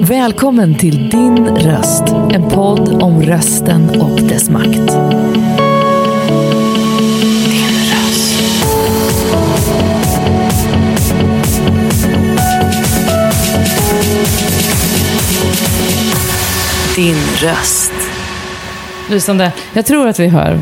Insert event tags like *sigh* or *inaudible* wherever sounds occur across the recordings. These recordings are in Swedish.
Välkommen till Din röst, en podd om rösten och dess makt. Din röst. Din röst. Lysande. Jag tror att vi hör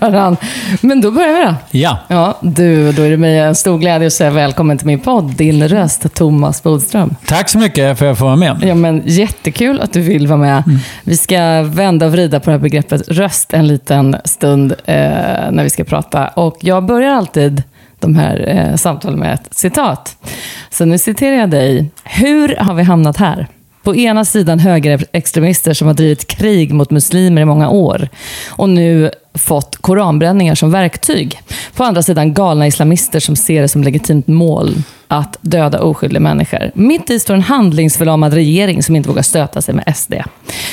*laughs* varandra. Men då börjar vi då. Ja. Ja, du, då är det mig en stor glädje att säga välkommen till min podd, Din röst, Thomas Bodström. Tack så mycket för att jag får vara med. Ja, men jättekul att du vill vara med. Vi ska vända och vrida på det här begreppet röst en liten stund eh, när vi ska prata. Och jag börjar alltid de här eh, samtalen med ett citat. Så nu citerar jag dig. Hur har vi hamnat här? På ena sidan högerextremister som har drivit krig mot muslimer i många år och nu fått koranbränningar som verktyg. På andra sidan galna islamister som ser det som legitimt mål att döda oskyldiga människor. Mitt i står en handlingsförlamad regering som inte vågar stöta sig med SD.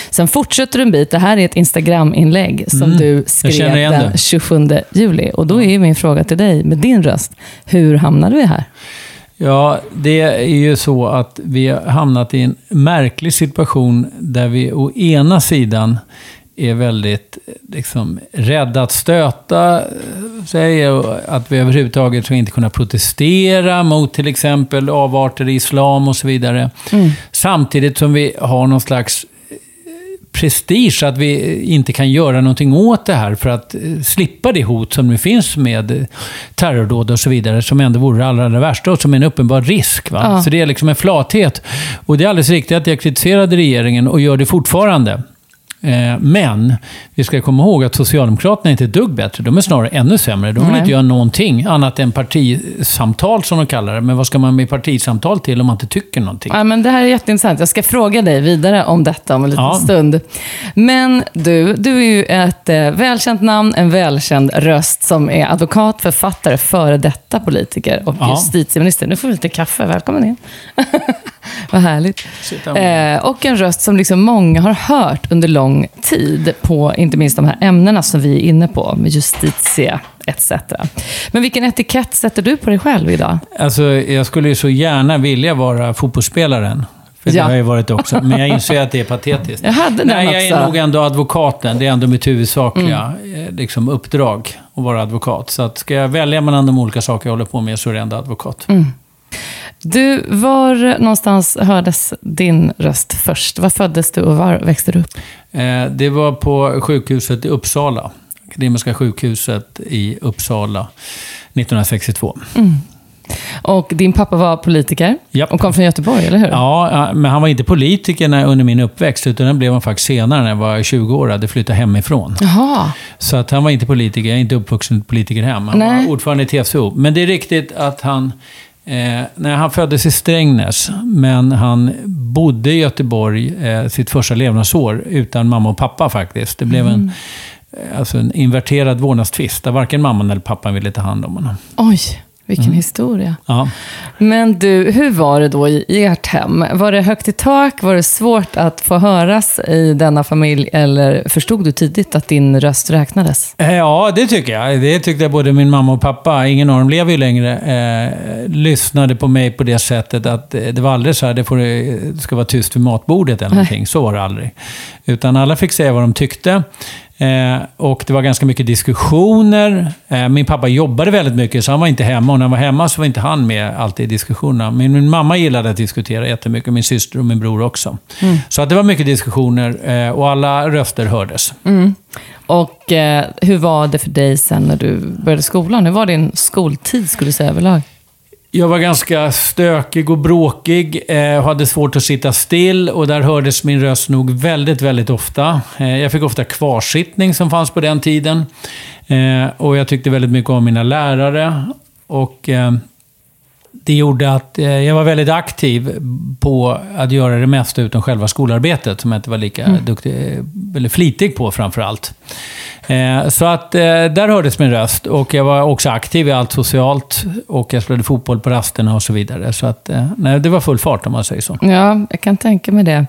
Sen fortsätter du en bit. Det här är ett Instagram-inlägg som du skrev den det. 27 juli. Och då är min fråga till dig, med din röst, hur hamnade vi här? Ja, det är ju så att vi har hamnat i en märklig situation där vi å ena sidan är väldigt liksom, rädda att stöta eh, sig och att vi överhuvudtaget ska inte kunna protestera mot till exempel avarter i islam och så vidare. Samtidigt som vi har någon slags prestige att vi inte kan göra någonting åt det här för att eh, slippa det hot som nu finns med eh, terrordåd och så vidare, som ändå vore det allra, allra värsta och som är en uppenbar risk. Va? Ja. Så det är liksom en flathet. Och det är alldeles riktigt att jag kritiserade regeringen och gör det fortfarande. Eh, Men vi ska komma ihåg att Socialdemokraterna är inte ett dugg bättre. De är snarare ännu sämre. De vill Nej. inte göra någonting annat än partisamtal som de kallar det. Men vad ska man med partisamtal till om man inte tycker någonting? Ja, men det här är jätteintressant. Jag ska fråga dig vidare om detta om en liten Ja. stund. Men du, du är ju ett eh, välkänt namn, en välkänd röst som är advokat, författare, före detta politiker och Ja. justitieminister. Nu får vi lite kaffe. Välkommen in. *laughs* *laughs* Vad härligt. Eh, och en röst som liksom många har hört under lång tid på inte minst de här ämnena som vi är inne på, med justitie etc. Men vilken etikett sätter du på dig själv idag? Alltså, jag skulle ju så gärna vilja vara fotbollsspelaren. För det Ja. har jag ju varit också. Men jag inser *laughs* att det är patetiskt. Jag hade den Nej, jag är också. Mm. nog ändå advokaten. Det är ändå mitt huvudsakliga eh, liksom, uppdrag att vara advokat. Så att ska jag välja mellan de olika saker jag håller på med så är det ändå advokat. Mm. Du, var någonstans hördes din röst först? Var föddes du och var växte du upp? Eh, det var på sjukhuset i Uppsala. Akademiska sjukhuset i Uppsala 1962. Och din pappa var politiker Japp. och kom från Göteborg, eller hur? Ja, men han var inte politiker när, under min uppväxt, utan det blev han faktiskt senare när jag var 20 år och hade flyttat hemifrån. Jaha. Så att han var inte politiker, jag är inte uppvuxen i ett politikerhem. Han Nej. var ordförande i TCO. Men det är riktigt att han, eh, när han föddes i Strängnäs, men han bodde i Göteborg eh, sitt första levnadsår utan mamma och pappa faktiskt. Det blev en, eh, alltså en inverterad vårdnadstvist, där varken mamman eller pappan ville ta hand om honom. Oj, vilken Mm. historia. Ja. Men du, hur var det då i ert hem? Var det högt i tak? Var det svårt att få höras i denna familj? Eller förstod du tidigt att din röst räknades? Eh, Ja, det tycker jag. Det tyckte jag både min mamma och pappa, ingen av dem lever ju längre, eh, lyssnade på mig på det sättet att det var aldrig så här, det, får, det ska vara tyst vid matbordet eller någonting. Så var det aldrig. Utan alla fick säga vad de tyckte. Eh, och det var ganska mycket diskussioner. Eh, min pappa jobbade väldigt mycket, så han var inte hemma. Och när han var hemma så var inte han med alltid i diskussionerna. Men min mamma gillade att diskutera jättemycket, min syster och min bror också. Så att det var mycket diskussioner eh, och alla röster hördes. Och eh, hur var det för dig sen när du började skolan? Hur var din skoltid, skulle du säga, överlag? Jag var ganska stökig och bråkig, eh, hade svårt att sitta still och där hördes min röst nog väldigt, väldigt ofta. Eh, jag fick ofta kvarsittning som fanns på den tiden. Eh, och jag tyckte väldigt mycket om mina lärare. Och eh, det gjorde att eh, jag var väldigt aktiv på att göra det mesta utom själva skolarbetet, som jag inte var lika mm. duktig, eller flitig på framför allt. Eh, så att eh, där hördes min röst och jag var också aktiv i allt socialt och jag spelade fotboll på rasterna och så vidare. Så att, nej, det var full fart om man säger så. Ja, jag kan tänka mig det.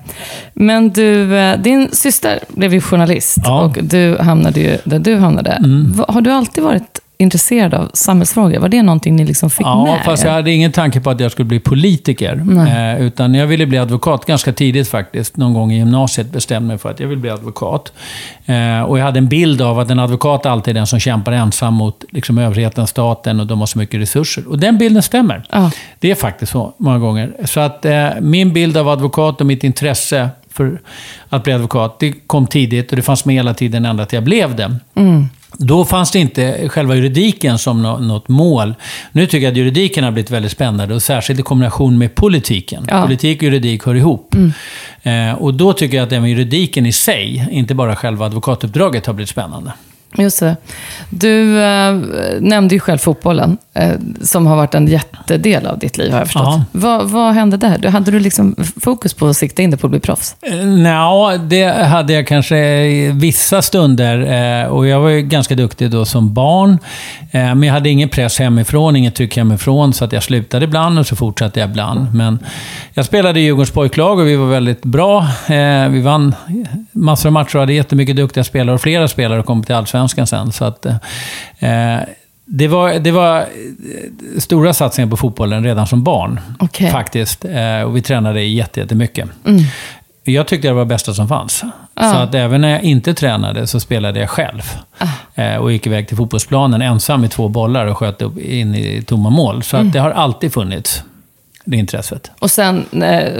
Men du, din syster blev ju journalist ja. och du hamnade ju där du hamnade. Mm. Har du alltid varit intresserad av samhällsfrågor? Var det någonting ni liksom fick ja, med Ja, fast jag hade ingen tanke på att jag skulle bli politiker. Eh, utan jag ville bli advokat ganska tidigt faktiskt. Någon gång i gymnasiet bestämde mig för att jag vill bli advokat. Eh, och jag hade en bild av att en advokat alltid är den som kämpar ensam mot liksom, överheten, staten och de har så mycket resurser. Och den bilden stämmer. Ja. Det är faktiskt så många gånger. Så att eh, min bild av advokat och mitt intresse för att bli advokat, det kom tidigt och det fanns med hela tiden ända till jag blev det. Mm. Då fanns det inte själva juridiken som något mål. Nu tycker jag att juridiken har blivit väldigt spännande och särskilt i kombination med politiken. Ja. Politik och juridik hör ihop. Mm. Eh, och då tycker jag att även juridiken i sig, inte bara själva advokatuppdraget, har blivit spännande. Just det. Du äh, nämnde ju själv fotbollen, som har varit en jättedel av ditt liv, har jag förstått. Vad, vad hände där? Hade du liksom fokus på att sikta in dig på att bli proffs? Uh, ja, det hade jag kanske vissa stunder. Uh, och jag var ju ganska duktig då som barn. Men jag hade ingen press hemifrån, inget tryck hemifrån, så att jag slutade ibland och så fortsatte jag ibland. Men jag spelade i Djurgårdens pojklag och vi var väldigt bra. vi vann massor av matcher och hade jättemycket duktiga spelare och flera spelare kom till Allsvenskan sen. Så att, eh, det var, det var eh, stora satsningar på fotbollen redan som barn. Okay. Faktiskt. Eh, och vi tränade jättemycket. Mm. Jag tyckte det var det bästa som fanns. Ah. Så att även när jag inte tränade så spelade jag själv. Ah. Eh, och gick iväg till fotbollsplanen ensam med två bollar och sköt upp in i tomma mål. Så mm. att det har alltid funnits, det intresset. Och sen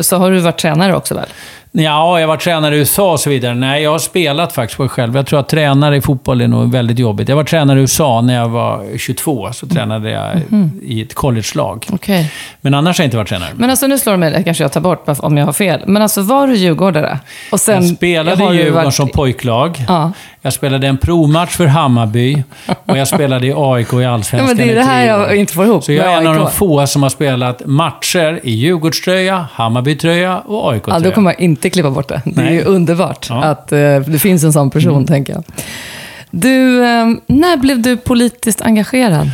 så har du varit tränare också väl? Ja, jag var tränare i USA och så vidare. Nej, jag har spelat faktiskt på själv. Jag tror att tränare i fotboll är nog väldigt jobbigt. Jag var tränare i USA när jag var 22. Så tränade jag mm. i ett college-lag. Okay. Men annars har jag inte varit tränare. Men alltså, nu slår det mig, det kanske jag tar bort om jag har fel. Men alltså, var du djurgårdare? Och sen jag spelade i Djurgården varit... som pojklag. Ja. Jag spelade en provmatch för Hammarby. Och jag spelade i *laughs* AIK i Allsvenskan ja, men Det är det här jag inte får ihop Så jag är en av de få som har spelat matcher i Djurgårdströja, Hammarbytröja och AIK-tröja. Ja, då kommer jag inte inte klippa bort det. Det Nej. är ju underbart ja. att uh, det finns en sån person, mm. tänker jag. Du, uh, när blev du politiskt engagerad?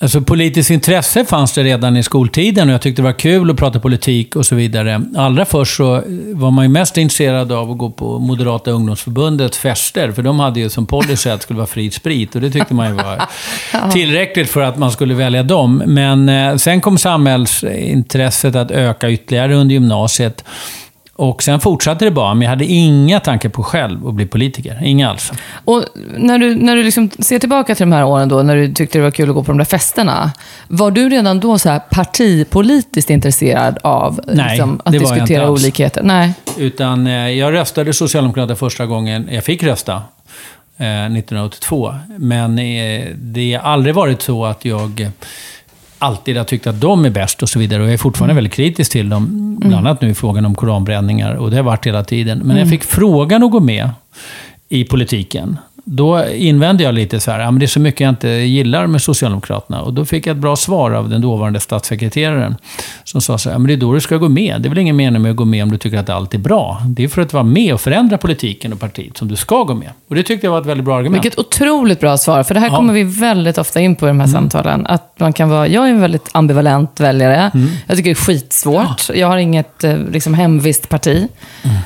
Alltså politiskt intresse fanns det redan i skoltiden och jag tyckte det var kul att prata politik och så vidare. Allra först så var man ju mest intresserad av att gå på Moderata ungdomsförbundets fester, för de hade ju som policy att det skulle vara fri sprit och det tyckte man ju var *laughs* tillräckligt för att man skulle välja dem. Men eh, sen kom samhällsintresset att öka ytterligare under gymnasiet. Och sen fortsatte det bara, men jag hade inga tankar på själv att bli politiker. Inga alls. Och när du, när du liksom ser tillbaka till de här åren då, när du tyckte det var kul att gå på de där festerna. Var du redan då så här partipolitiskt intresserad av Nej, liksom, att diskutera olikheter? Nej, Utan eh, jag röstade Socialdemokraterna första gången jag fick rösta. Eh, 1982. Men eh, det har aldrig varit så att jag alltid har tyckt att de är bäst och så vidare. Och jag är fortfarande mm. väldigt kritisk till dem. Bland mm. annat nu i frågan om koranbränningar. Och det har varit hela tiden. Men mm. jag fick frågan att gå med i politiken då invände jag lite så här, ja, men det är så mycket jag inte gillar med Socialdemokraterna. Och då fick jag ett bra svar av den dåvarande statssekreteraren. Som sa så här, ja, men det är då du ska gå med. Det är väl ingen mening med att gå med om du tycker att allt är bra. Det är för att vara med och förändra politiken och partiet som du ska gå med. Och det tyckte jag var ett väldigt bra argument. Vilket otroligt bra svar, för det här ja. kommer vi väldigt ofta in på i de här mm. samtalen. Att man kan vara, jag är en väldigt ambivalent väljare. Mm. Jag tycker det är skitsvårt. Ja. Jag har inget eh, liksom, hemvist parti.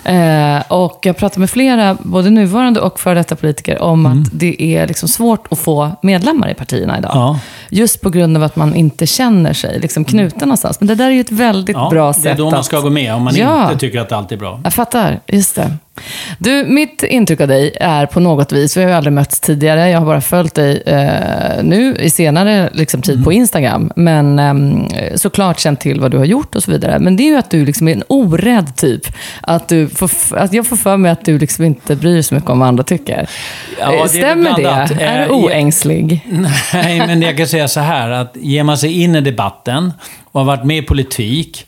Mm. Eh, och jag pratar med flera, både nuvarande och före detta politiker, om mm. att det är liksom svårt att få medlemmar i partierna idag. Ja. Just på grund av att man inte känner sig liksom knuten någonstans. Men det där är ju ett väldigt ja, bra sätt att... Det är då man ska gå med, om man ja. inte tycker att allt är bra. Jag fattar, just det. Du, mitt intryck av dig är på något vis, vi har ju aldrig mötts tidigare, jag har bara följt dig eh, nu i senare liksom, tid mm. på Instagram, men eh, såklart känt till vad du har gjort och så vidare. Men det är ju att du liksom är en orädd typ. Att, du får, att jag får för mig att du liksom inte bryr dig så mycket om vad andra tycker. Ja, det Stämmer det? Är du eh, oängslig? *laughs* Nej, men jag kan säga så här, att ger man sig in i debatten och har varit med i politik,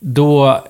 då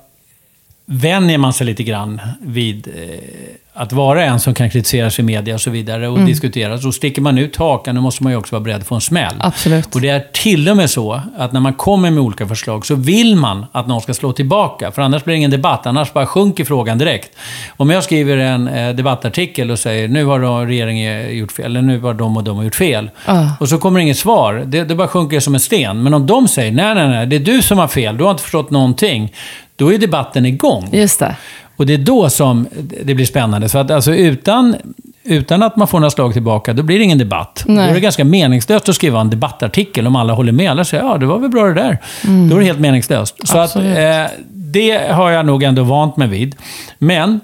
vänjer man sig lite grann vid eh, att vara en som kan kritiseras i media och så vidare och mm. diskuteras. Så sticker man ut hakan, då måste man ju också vara beredd på en smäll. Absolut. Och det är till och med så att när man kommer med olika förslag så vill man att någon ska slå tillbaka. För annars blir det ingen debatt, annars bara sjunker frågan direkt. Om jag skriver en eh, debattartikel och säger nu har regeringen gjort fel, eller nu har de och de gjort fel. Uh. Och så kommer inget svar. Det, det bara sjunker som en sten. Men om de säger nej, nej, nej, det är du som har fel, du har inte förstått någonting. Då är debatten igång. Just det. Och det är då som det blir spännande. Så att alltså utan, utan att man får några slag tillbaka, då blir det ingen debatt. Nej. Då är det ganska meningslöst att skriva en debattartikel om alla håller med. Alla säger ja, det var väl bra det där. Mm. Då är det helt meningslöst. Så att, eh, det har jag nog ändå vant mig vid. Men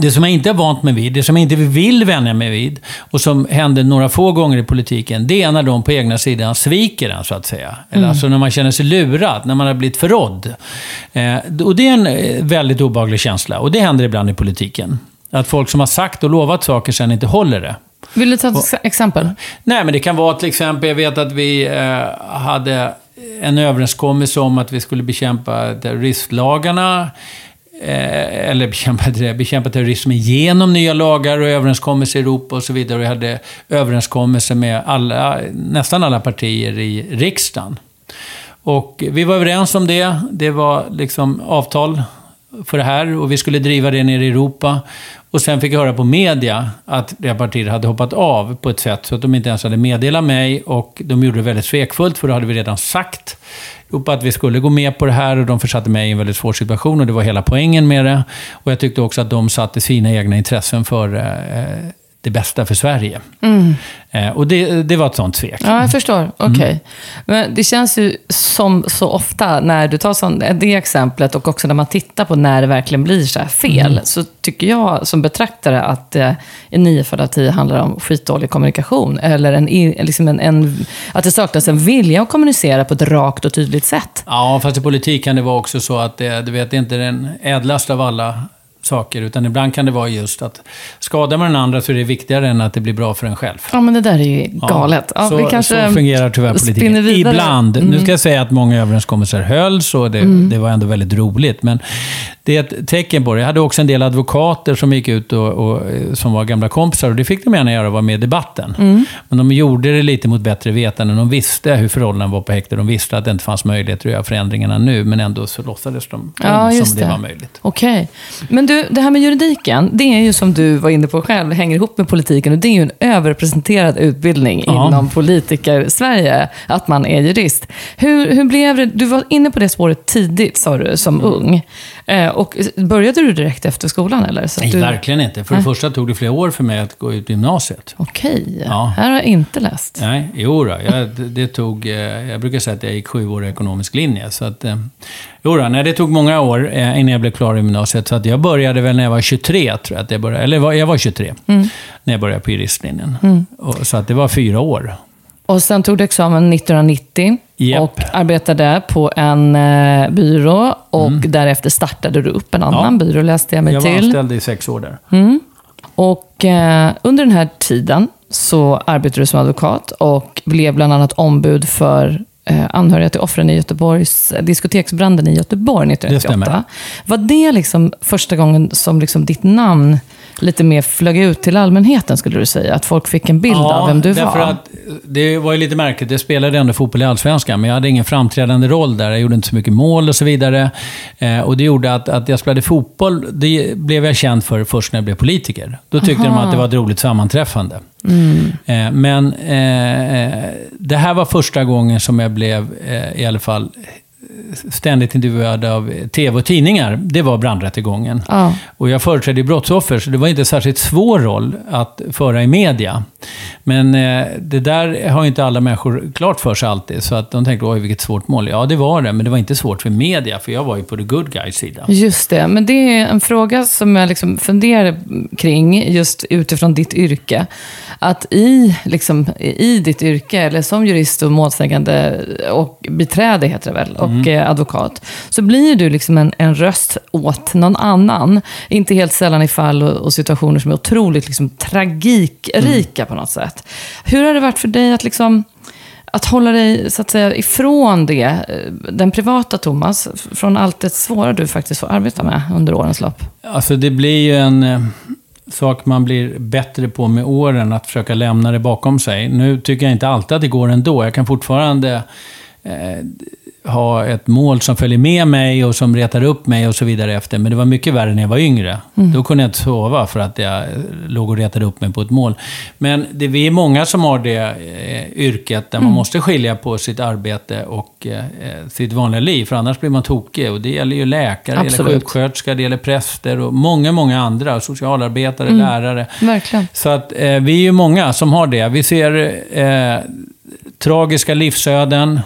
det som jag inte har vant mig vid, det som jag inte vill vänja mig vid och som händer några få gånger i politiken, det är när de på egna sidan sviker en, så att säga. Eller mm. alltså när man känner sig lurad, när man har blivit förrådd. Eh, och det är en eh, väldigt obaglig känsla. Och det händer ibland i politiken. Att folk som har sagt och lovat saker sen inte håller det. Vill du ta ett exempel? Nej, men det kan vara till exempel, jag vet att vi eh, hade en överenskommelse om att vi skulle bekämpa terroristlagarna. Eh, eller bekämpa, bekämpa terrorism genom nya lagar och överenskommelser i Europa och så vidare. Och vi hade överenskommelser med alla, nästan alla partier i riksdagen. Och vi var överens om det. Det var liksom avtal för det här och vi skulle driva det ner i Europa. Och sen fick jag höra på media att det partiet hade hoppat av på ett sätt så att de inte ens hade meddelat mig och de gjorde det väldigt svekfullt för då hade vi redan sagt upp att vi skulle gå med på det här och de försatte mig i en väldigt svår situation och det var hela poängen med det. Och jag tyckte också att de satte sina egna intressen för eh, det bästa för Sverige. Mm. Eh, och det, det var ett sånt svek. Ja, jag förstår. Okej. Okay. Mm. Men det känns ju som så ofta när du tar sån, det exemplet och också när man tittar på när det verkligen blir så fel, mm. så tycker jag som betraktare att eh, en nio fall av tio handlar om skitdålig kommunikation. Eller en, liksom en, en, att det saknas en vilja att kommunicera på ett rakt och tydligt sätt. Ja, fast i politik kan det vara också så att det, du vet, det är inte den ädlaste av alla saker. Utan ibland kan det vara just att skadar man den andra så är det viktigare än att det blir bra för en själv. Ja, men det där är ju galet. Ja, så, kanske så fungerar tyvärr politiken. Ibland. Mm. Nu ska jag säga att många överenskommelser hölls och det, mm. det var ändå väldigt roligt. Men det är ett tecken på det. Jag hade också en del advokater som gick ut och, och som var gamla kompisar och det fick de gärna göra, vara med i debatten. Mm. Men de gjorde det lite mot bättre vetande. De visste hur förhållandena var på häktet. De visste att det inte fanns möjlighet att göra förändringarna nu, men ändå så låtsades de ja, som det. det var möjligt. Okej. Okay. Men du, det här med juridiken, det är ju som du var inne på själv, hänger ihop med politiken och det är ju en överrepresenterad utbildning ja. inom politiker-Sverige, att man är jurist. Hur, hur blev det? Du var inne på det spåret tidigt, sa du, som mm. ung. Eh, och började du direkt efter skolan eller? Så Nej, du... verkligen inte. För det första tog det flera år för mig att gå ut gymnasiet. Okej, ja. här har jag inte läst. Nej, jo då, jag, det tog, eh, jag brukar säga att jag gick sju år i ekonomisk linje. Så att, eh, jo då, nej, det tog många år innan jag blev klar i gymnasiet. Så att jag började väl när jag var 23, tror jag att jag började. Eller jag var 23 mm. när jag började på juristlinjen. Mm. Så att det var fyra år. Och sen tog du examen 1990 yep. och arbetade på en eh, byrå. Och mm. därefter startade du upp en annan ja. byrå, läste jag mig jag till. Jag var anställd i sex år där. Mm. Och eh, under den här tiden så arbetade du som advokat och blev bland annat ombud för eh, anhöriga till offren i Göteborgs, diskoteksbranden i Göteborg 1998. Det var det liksom första gången som liksom ditt namn lite mer flög ut till allmänheten, skulle du säga? Att folk fick en bild ja, av vem du var? Därför att det var ju lite märkligt. Jag spelade ändå fotboll i Allsvenskan, men jag hade ingen framträdande roll där. Jag gjorde inte så mycket mål och så vidare. Eh, och det gjorde att, att jag spelade fotboll, det blev jag känd för först när jag blev politiker. Då tyckte Aha. de att det var ett roligt sammanträffande. Mm. Eh, men eh, det här var första gången som jag blev, eh, i alla fall, ständigt intervjuad av tv och tidningar, det var brandrättegången. Ja. Och jag företrädde brottsoffer, så det var inte en särskilt svår roll att föra i media. Men eh, det där har inte alla människor klart för sig alltid. Så att de tänkte, oj vilket svårt mål. Ja, det var det, men det var inte svårt för media, för jag var ju på the good guys sida. Just det, men det är en fråga som jag liksom funderar kring, just utifrån ditt yrke. Att i, liksom, i ditt yrke, eller som jurist och målsägande och biträde heter det väl, och mm. Eh, advokat, så blir du liksom en, en röst åt någon annan. Inte helt sällan i fall och, och situationer som är otroligt liksom, tragikrika mm. på något sätt. Hur har det varit för dig att liksom att hålla dig så att säga, ifrån det, eh, den privata Thomas, från allt det svåra du faktiskt får arbeta med under årens lopp? Alltså det blir ju en eh, sak man blir bättre på med åren, att försöka lämna det bakom sig. Nu tycker jag inte alltid att det går ändå. Jag kan fortfarande eh, ha ett mål som följer med mig och som retar upp mig och så vidare efter. Men det var mycket värre när jag var yngre. Mm. Då kunde jag inte sova för att jag låg och retade upp mig på ett mål. Men det, vi är många som har det eh, yrket där mm. man måste skilja på sitt arbete och eh, sitt vanliga liv. För annars blir man tokig. Och det gäller ju läkare, det gäller sjuksköterskor, det gäller präster och många, många andra. Socialarbetare, mm. lärare. Verkligen. Så att eh, vi är ju många som har det. Vi ser eh, tragiska livsöden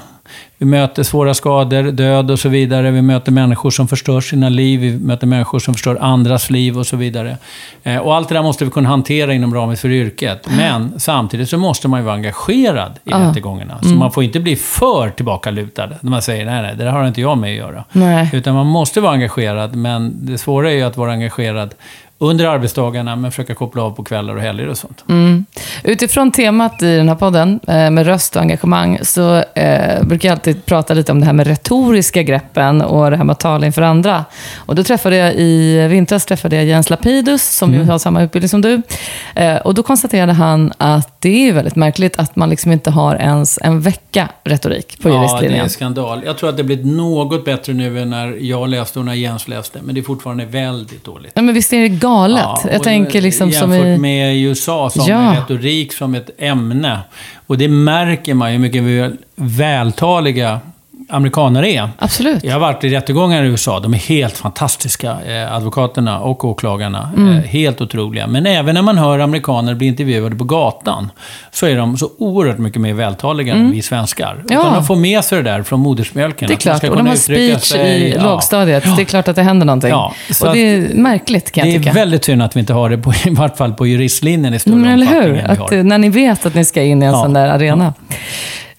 vi möter svåra skador, död och så vidare. Vi möter människor som förstör sina liv. Vi möter människor som förstör andras liv och så vidare. Eh, och allt det där måste vi kunna hantera inom ramen för yrket. Men samtidigt så måste man ju vara engagerad i ah. rättegångarna. Så mm. man får inte bli för tillbakalutad. När man säger nej, nej, det där har inte jag med att göra. Nej. Utan man måste vara engagerad. Men det svåra är ju att vara engagerad under arbetsdagarna, men försöka koppla av på kvällar och helger och sånt. Mm. Utifrån temat i den här podden, eh, med röst och engagemang, så eh, brukar jag alltid prata lite om det här med retoriska greppen och det här med att tala inför andra. Och då träffade jag i vintras träffade jag Jens Lapidus, som mm. ju har samma utbildning som du. Eh, och då konstaterade han att det är väldigt märkligt att man liksom inte har ens en vecka retorik på juristlinjen. Ja, det är en skandal. Jag tror att det blivit något bättre nu än när jag läste och när Jens läste, men det är fortfarande väldigt dåligt. Ja, men visst är det galet? Ja, jag tänker liksom jämfört som i... med USA som ja. retorik som ett ämne. Och det märker man ju mycket vältaliga amerikaner är. Absolut. Jag har varit i rättegångar i USA. De är helt fantastiska, eh, advokaterna och åklagarna. Mm. Eh, helt otroliga. Men även när man hör amerikaner bli intervjuade på gatan, så är de så oerhört mycket mer vältaliga mm. än vi svenskar. Ja. Utan de får med sig det där från modersmjölken. Det är klart, och de har speech sig. i ja. lågstadiet. Ja. Det är klart att det händer någonting. Ja. och det är märkligt, kan jag tycka. Det är väldigt synd att vi inte har det, på, *laughs* i vart fall på juristlinjen i större Men eller hur? Att, när ni vet att ni ska in i en sån där arena.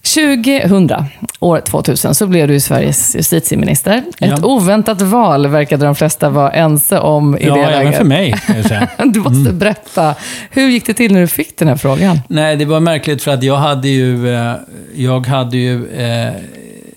2000, år 2000, så blev du Sveriges justitieminister. Ja. Ett oväntat val verkade de flesta vara ense om i ja, det läget. Ja, även för mig. *laughs* du måste mm. berätta. Hur gick det till när du fick den här frågan? Nej, det var märkligt för att jag hade ju, eh, jag hade ju eh,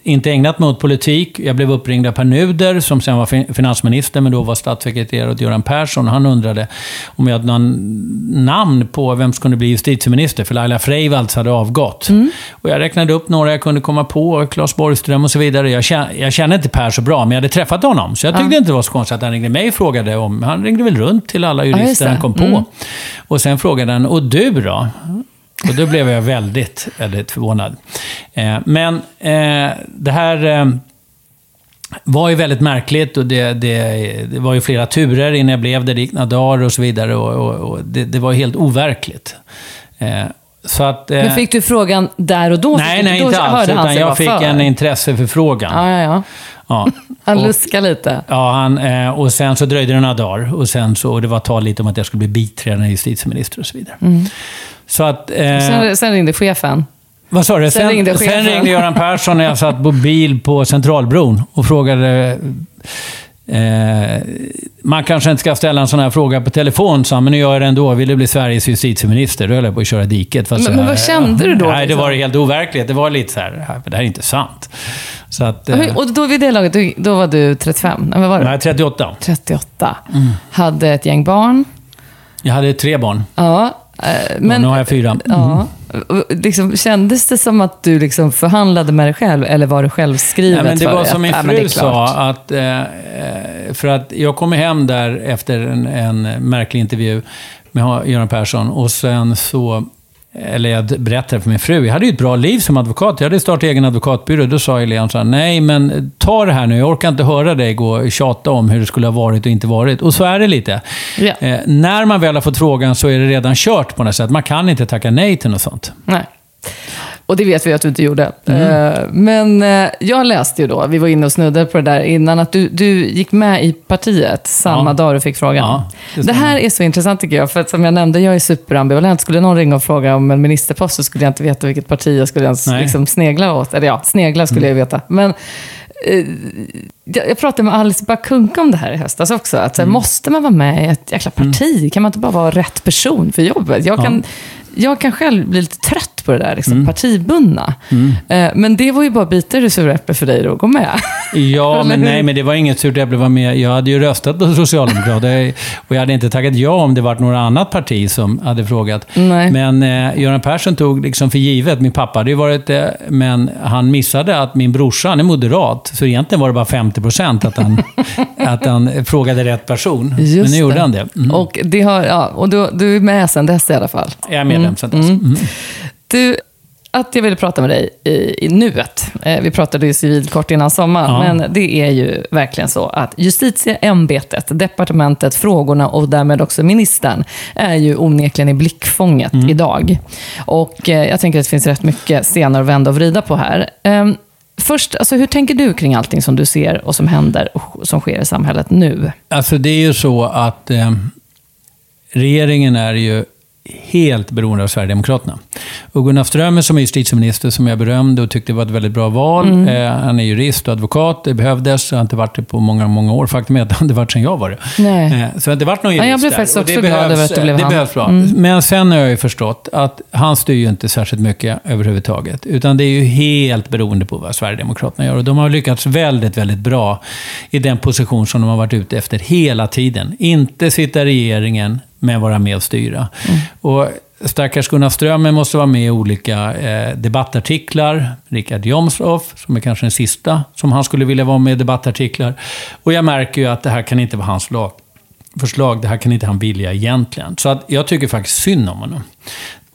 inte ägnat mig åt politik. Jag blev uppringd av Per Nuder, som sen var finansminister, men då var statssekreterare åt Göran Persson. Han undrade om jag hade någon namn på vem som kunde bli justitieminister, för Laila Freivalds hade avgått. Mm. Och jag räknade upp några jag kunde komma på, Claes Borgström och så vidare. Jag känner, jag känner inte Per så bra, men jag hade träffat honom. Så jag tyckte ja. inte det var så konstigt att han ringde mig och frågade om... Han ringde väl runt till alla jurister ja, han kom på. Mm. Och sen frågade han, och du då? Och då blev jag väldigt, väldigt förvånad. Eh, men eh, det här eh, var ju väldigt märkligt och det, det, det, var ju flera turer innan jag blev det. Det gick några dagar och så vidare och, och, och det, det, var helt overkligt. Så att, Men fick du frågan där och då? Nej, nej, inte alls. Utan jag fick för. en intresseförfrågan. Ja, ja, ja. Ja. *laughs* Han luskade lite. Ja, han, och sen så dröjde det några dagar. Och, sen så, och det var tal lite om att jag skulle bli biträdande justitieminister och så vidare. Mm. Så att, eh, sen, sen ringde chefen. Vad sa du? Sen, sen, ringde, sen ringde Göran Persson när jag satt på bil på Centralbron och frågade Eh, man kanske inte ska ställa en sån här fråga på telefon, sa men nu gör jag det ändå. Vill du bli Sveriges justitieminister? Då höll jag på att köra diket. Men, men vad kände du då? Nej, det var helt overkligt. Det var lite så här, det här är inte sant. Så att, eh, och då vid det laget, då var du 35? Nej, var du? Nej, 38. 38. Mm. Hade ett gäng barn. Jag hade tre barn. Ja, Eh, men, nu har jag fyra. Mm. Ja, liksom, kändes det som att du liksom förhandlade med dig själv, eller var det självskrivet? Ja, men det var som min fru sa, att, eh, för att jag kom hem där efter en, en märklig intervju med Göran Persson och sen så eller jag berättade för min fru, jag hade ju ett bra liv som advokat. Jag hade startat egen advokatbyrå. Då sa Helene så här, nej men ta det här nu. Jag orkar inte höra dig gå och tjata om hur det skulle ha varit och inte varit. Och så är det lite. Ja. Eh, när man väl har fått frågan så är det redan kört på något sätt. Man kan inte tacka nej till något sånt. Nej. Och det vet vi att du inte gjorde. Mm. Eh, men eh, jag läste ju då, vi var inne och snuddade på det där innan, att du, du gick med i partiet samma ja. dag du fick frågan. Ja, det, det, här är så intressant tycker jag, för att som jag nämnde, jag är superambivalent. Skulle någon ringa och fråga om en ministerpost så skulle jag inte veta vilket parti jag skulle ens liksom snegla åt. Eller ja, snegla skulle mm. jag veta. Men eh, jag pratade med Alice Bakunka om det här i höstas också. Att, mm. Måste man vara med i ett jäkla parti? Mm. Kan man inte bara vara rätt person för jobbet? Jag kan, ja. jag kan själv bli lite trött på det där liksom, partibundna. Eh, men det var ju bara bitar i det sura äpplet för dig då att gå med. *laughs* Ja, men nej, men det var inget surt äpple vara med. Jag hade ju röstat på Socialdemokraterna och jag hade inte tackat ja om det varit några annat parti som hade frågat. Nej. Men eh, Göran Persson tog liksom för givet, min pappa hade ju varit eh, men han missade att min brorsa, han är moderat, så egentligen var det bara 50 procent att han, *laughs* att han frågade rätt person. Just men nu gjorde det. han det. Mm. Och, det har, ja, och du, du är med sen dess i alla fall. Jag är medlem sen dess. Mm. Du, att jag ville prata med dig i, i nuet. Eh, vi pratade ju civilkort innan sommaren, Ja. men det är ju verkligen så att justitieämbetet, departementet, frågorna och därmed också ministern är ju onekligen i blickfånget Mm. idag. Och eh, jag tänker att det finns rätt mycket scener att vända och vrida på här. Ehm, Först, alltså, hur tänker du kring allting som du ser och som händer och som sker i samhället nu? Alltså det är ju så att eh, regeringen är ju helt beroende av Sverigedemokraterna. Och Gunnar Strömmer som är justitieminister, som jag berömde och tyckte var ett väldigt bra val. Mm. Eh, han är jurist och advokat, det behövdes. Det har inte varit det på många, många år. Faktum är att det har inte varit sedan jag var det. Nej. Eh, så det har inte varit någon Ja, jurist jag blev där. faktiskt också glad över att det blev det han. behövs bra. Mm. Men sen har jag ju förstått att han styr ju inte särskilt mycket överhuvudtaget. Utan det är ju helt beroende på vad Sverigedemokraterna gör. Och de har lyckats väldigt, väldigt bra i den position som de har varit ute efter hela tiden. Inte sitta i regeringen, men vara med och styra. Och Stackars Gunnar Strömmer måste vara med i olika eh, debattartiklar. Richard Jomshof, som är kanske den sista som han skulle vilja vara med i debattartiklar. Och jag märker ju att det här kan inte vara hans lag förslag. Det här kan inte han vilja egentligen. Så att jag tycker faktiskt synd om honom.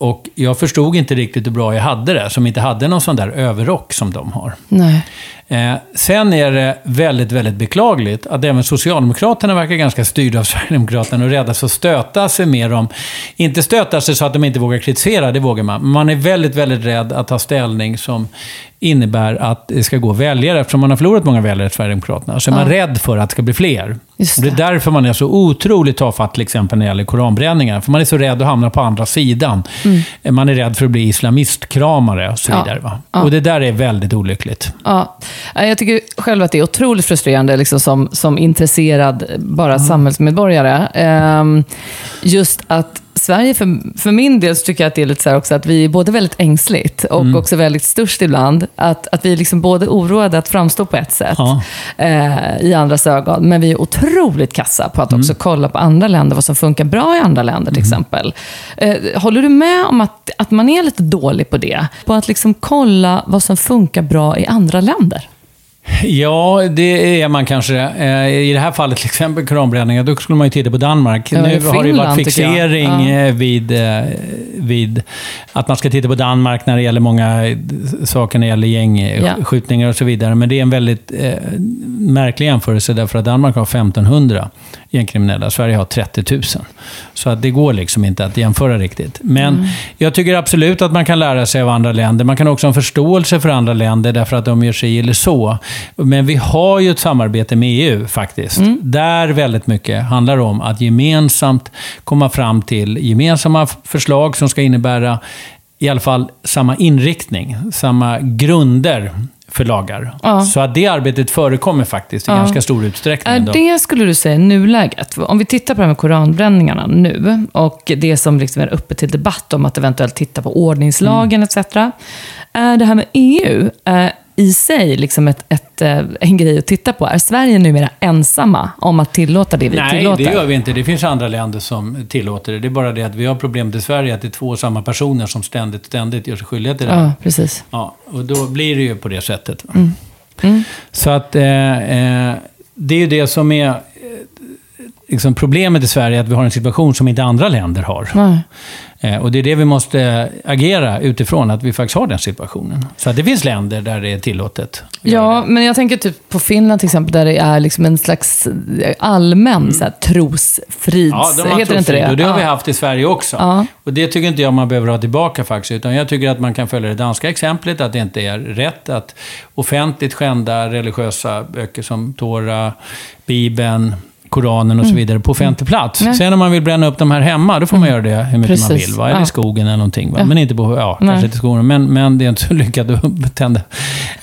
Och jag förstod inte riktigt hur bra jag hade det, som inte hade någon sån där överrock som de har. Nej. Eh, sen är det väldigt, väldigt beklagligt att även Socialdemokraterna verkar ganska styrda av *laughs* Sverigedemokraterna och rädda för att stöta sig med dem. Inte stöta sig så att de inte vågar kritisera, det vågar man. Men man är väldigt, väldigt rädd att ta ställning som innebär att det ska gå väljare. Eftersom man har förlorat många väljare till Sverigedemokraterna så är man rädd för att det ska bli fler. Just Och det är det. därför man är så otroligt tafatt till exempel när det gäller koranbränningar. För man är så rädd att hamna på andra sidan. Man är rädd för att bli islamistkramare och så Mm. Ja. vidare. Va? Ja. Och det där är väldigt olyckligt. Ja, jag tycker själv att det är otroligt frustrerande liksom som, som intresserad bara samhällsmedborgare. Ehm, just att Sverige, för, för min del, så tycker jag att det är lite så också att vi är både väldigt ängsligt och Mm. också väldigt störst ibland. Att, att vi är liksom både oroade att framstå på ett sätt Ja. eh, i andras ögon, men vi är otroligt kassa på att också kolla på andra länder, vad som funkar bra i andra länder till exempel. Eh, håller du med om att, att man är lite dålig på det? På att liksom kolla vad som funkar bra i andra länder? Ja, det är man kanske. Eh, I det här fallet, till exempel koranbränningar, då skulle man ju titta på Danmark. Ja, nu har det varit Finland, fixering Ja. eh, vid, eh, vid att man ska titta på Danmark när det gäller många saker, när det gäller Ja. gängskjutningar och så vidare. Men det är en väldigt eh, märklig jämförelse, därför att Danmark har 1500 gängkriminella, Sverige har 30 000. Så att det går liksom inte att jämföra riktigt. Men Mm. jag tycker absolut att man kan lära sig av andra länder. Man kan också ha en förståelse för andra länder därför att de gör sig eller så. Men vi har ju ett samarbete med EU faktiskt. Mm. Där väldigt mycket handlar om att gemensamt komma fram till gemensamma förslag som ska innebära i alla fall samma inriktning, samma grunder för lagar. Ja. Så att det arbetet förekommer faktiskt i Ja. ganska stor utsträckning. Är det, skulle du säga, nuläget? Om vi tittar på det här med koranbränningarna nu och det som liksom är uppe till debatt om att eventuellt titta på ordningslagen etc. Är det här med EU eh, i sig liksom ett, ett, eh, en grej att titta på? Är Sverige numera ensamma om att tillåta det vi Nej, tillåter? det gör vi inte. Det finns andra länder som tillåter det. Det är bara det att vi har problemet i Sverige att det är två och samma personer som ständigt, ständigt gör sig skyldiga till det. Ja, precis. Ja, och då blir det ju på det sättet. va. Mm. Så att eh, eh, det är ju det som är eh, liksom problemet i Sverige, att vi har en situation som inte andra länder har. Nej. Eh, och det är det vi måste agera utifrån, att vi faktiskt har den situationen. Så att det finns länder där det är tillåtet. Ja, men jag tänker typ på Finland till exempel, där det är liksom en slags eh, allmän så här, trosfrids... Ja, de har heter det inte trosfrid, det? och det har vi Ja. haft i Sverige också. Ja. Och det tycker inte jag man behöver ha tillbaka faktiskt, utan jag tycker att man kan följa det danska exemplet, att det inte är rätt att offentligt skända religiösa böcker som Tora, Bibeln, Koranen och så vidare på offentlig plats. Mm. Nej. Sen om man vill bränna upp de här hemma, då får man göra det hur mycket man Precis. vill. Va? Eller Ja. i skogen eller någonting. Va? Ja. Men inte på, ja, Nej. kanske inte i skogen. Men, men det är inte så lyckat att tända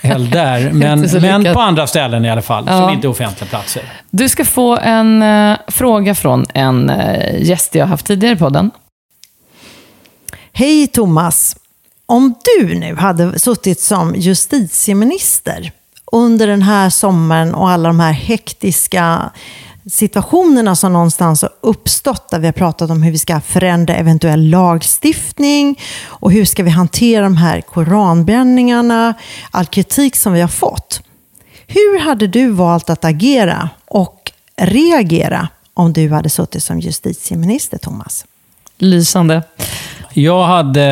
eld där. *laughs* Men, men på andra ställen i alla fall, Ja. som inte är offentliga platser. Du ska få en eh, fråga från en eh, gäst jag haft tidigare i podden. Hej Thomas! om du nu hade suttit som justitieminister under den här sommaren och alla de här hektiska situationerna som någonstans har uppstått där vi har pratat om hur vi ska förändra eventuell lagstiftning och hur ska vi hantera de här koranbränningarna, all kritik som vi har fått. Hur hade du valt att agera och reagera om du hade suttit som justitieminister, Thomas? Lysande. Jag hade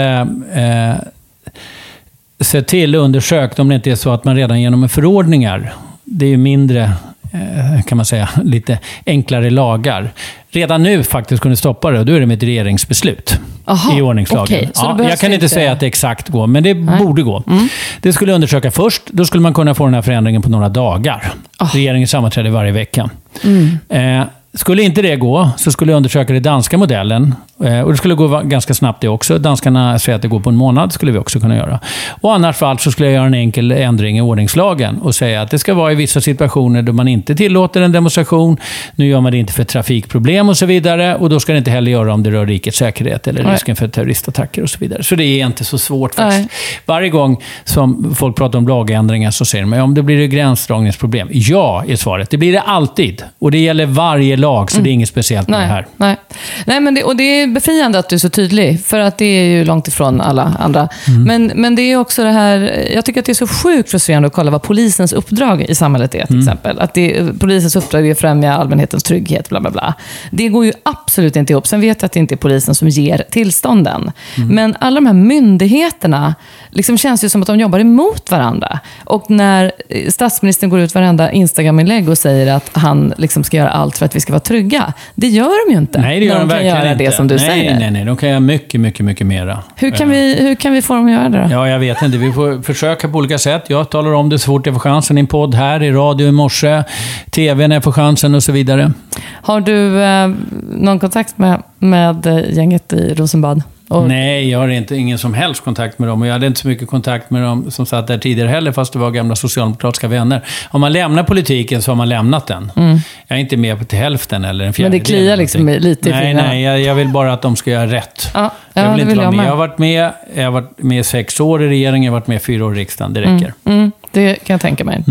eh, sett till och undersökt om det inte är så att man redan genom förordningar, det är ju mindre kan man säga, lite enklare lagar. Redan nu faktiskt kunde stoppa det och då är det med ett regeringsbeslut Aha, i ordningslagen. Okay, ja, jag kan inte, inte säga att det exakt går, men det Nej. borde gå. Mm. Det skulle undersöka först. Då skulle man kunna få den här förändringen på några dagar. Oh. Regeringen sammanträder varje vecka. Mm. Eh, skulle inte det gå, så skulle jag undersöka den danska modellen. Eh, och det skulle gå ganska snabbt det också. Danskarna säger att det går på en månad, skulle vi också kunna göra. Och annars fall så skulle jag göra en enkel ändring i ordningslagen och säga att det ska vara i vissa situationer då man inte tillåter en demonstration. Nu gör man det inte för trafikproblem och så vidare. Och då ska det inte heller göra om det rör rikets säkerhet eller risken för terroristattacker och så vidare. Så det är inte så svårt faktiskt. Nej. Varje gång som folk pratar om lagändringar så säger de om det blir det gränsdragningsproblem. Ja, är svaret. Det blir det alltid. Och det gäller varje lag, så mm. det är inget speciellt med nej, det här. Nej, nej men det, och det är befriande att du är så tydlig, för att det är ju långt ifrån alla andra. Mm. Men, men det är också det här, jag tycker att det är så sjukt frustrerande att kolla vad polisens uppdrag i samhället är, till mm. exempel. Att det, polisens uppdrag är att främja allmänhetens trygghet, bla bla bla. Det går ju absolut inte ihop. Sen vet jag att det inte är polisen som ger tillstånden. Mm. Men alla de här myndigheterna, liksom känns ju som att de jobbar emot varandra. Och när statsministern går ut varenda Instagram-inlägg och säger att han liksom ska göra allt för att vi ska vara trygga. Det gör de ju inte. Nej, det gör de, de verkligen göra inte. det som du nej, säger. Nej, nej, de kan göra mycket, mycket, mycket mera. Hur kan, vi, hur kan vi få dem att göra det då? Ja, jag vet inte. Vi får försöka på olika sätt. Jag talar om det så fort jag får chansen i en podd här, i radio i morse, tv när jag får chansen och så vidare. Har du eh, någon kontakt med, med gänget i Rosenbad? Och... Nej, jag har inte, ingen som helst kontakt med dem. Och jag hade inte så mycket kontakt med dem som satt där tidigare heller, fast det var gamla socialdemokratiska vänner. Om man lämnar politiken så har man lämnat den. Mm. Jag är inte med till hälften eller en fjärdedel. Men det kliar liksom lite i Nej, nej, jag, jag, vill bara att de ska göra rätt. Ja, ja, jag vill inte vara jag med. Jag har varit med, jag har varit med sex år i regeringen, jag har varit med fyra år i riksdagen. Det räcker. Mm. Mm. Det kan jag tänka mig.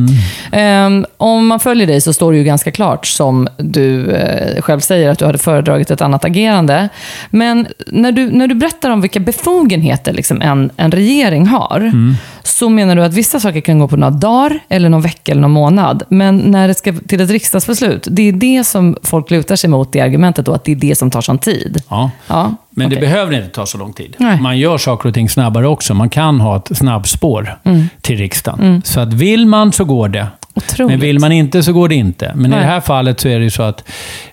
Mm. Um, om man följer dig så står det ju ganska klart, som du uh, själv säger, att du hade föredragit ett annat agerande. Men när du, när du berättar om vilka befogenheter liksom en, en regering har, mm. Så menar du att vissa saker kan gå på några dagar, eller någon vecka eller någon månad. Men när det ska till ett riksdagsbeslut, det är det som folk lutar sig mot, det argumentet då, att det är det som tar sån tid. Ja. ja. Men okay. det behöver inte ta så lång tid. Nej. Man gör saker och ting snabbare också. Man kan ha ett snabbspår mm. till riksdagen. Mm. Så att vill man så går det. Otroligt. Men vill man inte så går det inte. Men Nej. i det här fallet så är det ju så att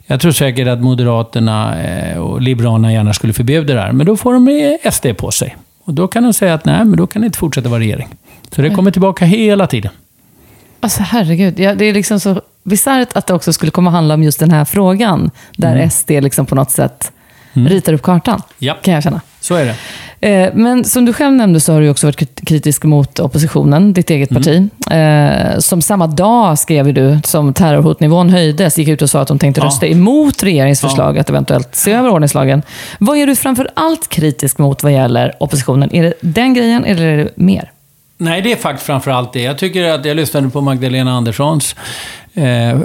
jag tror säkert att Moderaterna eh, och Liberalerna gärna skulle förbjuda det här. Men då får de SD på sig. Och då kan de säga att nej, men då kan det inte fortsätta vara regering. Så det kommer tillbaka hela tiden. Alltså herregud, ja, det är liksom så bisarrt att det också skulle komma att handla om just den här frågan. Där mm. SD liksom på något sätt mm. ritar upp kartan, ja. kan jag känna. Så är det. Eh, men som du själv nämnde så har du också varit kritisk mot oppositionen, ditt eget mm. parti. Eh, som samma dag, skrev du, som terrorhotnivån höjdes, gick ut och sa att de tänkte ja. rösta emot regeringens förslag ja. att eventuellt se över ordningslagen. Vad är du framför allt kritisk mot vad gäller oppositionen? Är det den grejen eller är det mer? Nej, det är faktiskt framför allt det. Jag tycker att jag lyssnade på Magdalena Anderssons eh,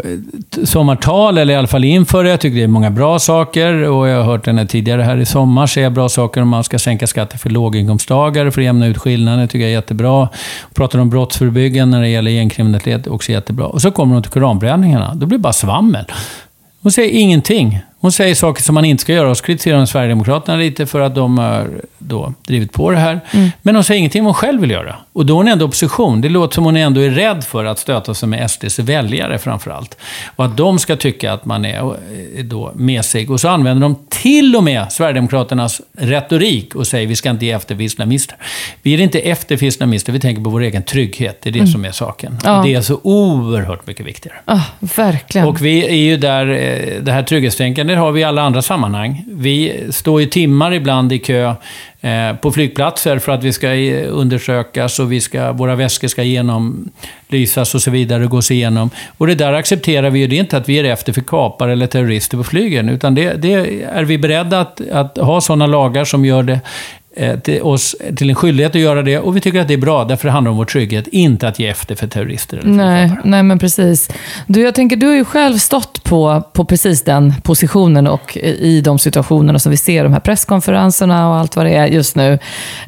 sommartal, eller i alla fall inför det. Jag tycker det är många bra saker och jag har hört henne tidigare här i sommar säga bra saker om man ska sänka skatter för låginkomsttagare för att jämna ut skillnader. Det tycker jag är jättebra. Pratar om brottsförebyggande när det gäller gängkriminalitet, också jättebra. Och så kommer hon till koranbränningarna. Då blir det bara svammel. Hon säger ingenting. Hon säger saker som man inte ska göra och så kritiserar hon Sverigedemokraterna lite för att de har då drivit på det här. Mm. Men hon säger ingenting om vad hon själv vill göra. Och då är hon ändå opposition. Det låter som hon ändå är rädd för att stöta sig med SDs väljare framför allt. Och att de ska tycka att man är eh, då mesig. Och så använder de till och med Sverigedemokraternas retorik och säger vi ska inte ge efter för islamister. Vi är inte efter för islamister, vi tänker på vår egen trygghet. Det är det mm. som är saken. Ja. Det är så oerhört mycket viktigare. Ja, verkligen. Och vi är ju där, eh, det här trygghetstänkandet har vi i alla andra sammanhang. Vi står ju timmar ibland i kö Eh, på flygplatser för att vi ska undersökas och vi ska, våra väskor ska genomlysas och så vidare och gås igenom. Och det där accepterar vi ju. Det är inte att vi är efter för kapare eller terrorister på flygen, utan det, det är vi beredda att, att ha sådana lagar som gör det till oss till en skyldighet att göra det och vi tycker att det är bra därför det handlar om vår trygghet, inte att ge efter för terrorister eller Nej, författare. nej, men precis. Du, jag tänker, du har ju själv stått på, på precis den positionen och i de situationerna som vi ser, de här presskonferenserna och allt vad det är just nu.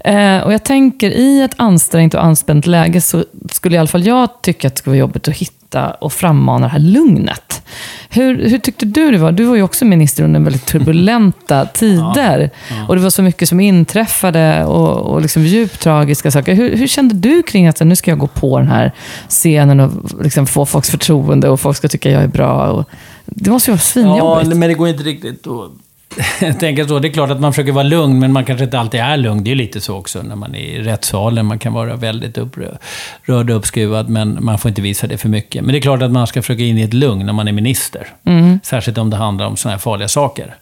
Eh, och jag tänker, i ett ansträngt och anspänt läge så skulle i alla fall jag tycka att det skulle vara jobbigt att hitta och frammana det här lugnet. Hur, hur tyckte du det var? Du var ju också minister under väldigt turbulenta *laughs* tider. Och det var så mycket som inträffade och, och liksom djupt tragiska saker. Hur, hur kände du kring att nu ska jag gå på den här scenen och liksom få folks förtroende och folk ska tycka jag är bra? Och, det måste ju vara Ja, svinjobbigt. men det går inte riktigt att *laughs* tänka så. Det är klart att man försöker vara lugn, men man kanske inte alltid är lugn. Det är ju lite så också när man är i rättssalen. Man kan vara väldigt upprörd och uppskruvad, men man får inte visa det för mycket. Men det är klart att man ska försöka in i ett lugn när man är minister. Särskilt om det handlar om sådana här farliga saker.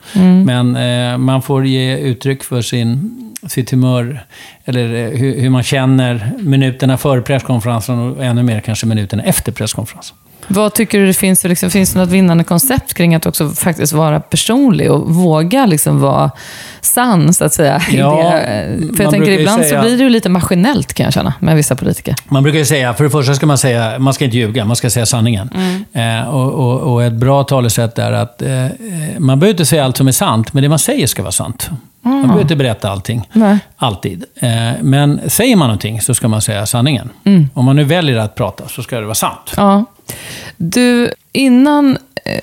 Men eh, man får ge uttryck för sin, sitt humör, eller eh, hur, hur man känner minuterna före presskonferensen och ännu mer kanske minuterna efter presskonferensen. Vad tycker du det finns för, liksom, finns det något vinnande koncept kring att också faktiskt vara personlig och våga liksom vara sann, så att säga? Ja? För jag tänker ibland säga- så blir det ju lite maskinellt kan jag känna, med vissa politiker. Man brukar ju säga, för det första ska man säga, man ska inte ljuga, man ska säga sanningen. Eh, och, och, och ett bra talesätt är att eh, eh, man behöver inte säga allt som är sant, men det man säger ska vara sant. Man behöver inte berätta allting. Nej. Alltid. Eh, men säger man någonting så ska man säga sanningen. Om man nu väljer att prata så ska det vara sant. Ja. Du, innan eh,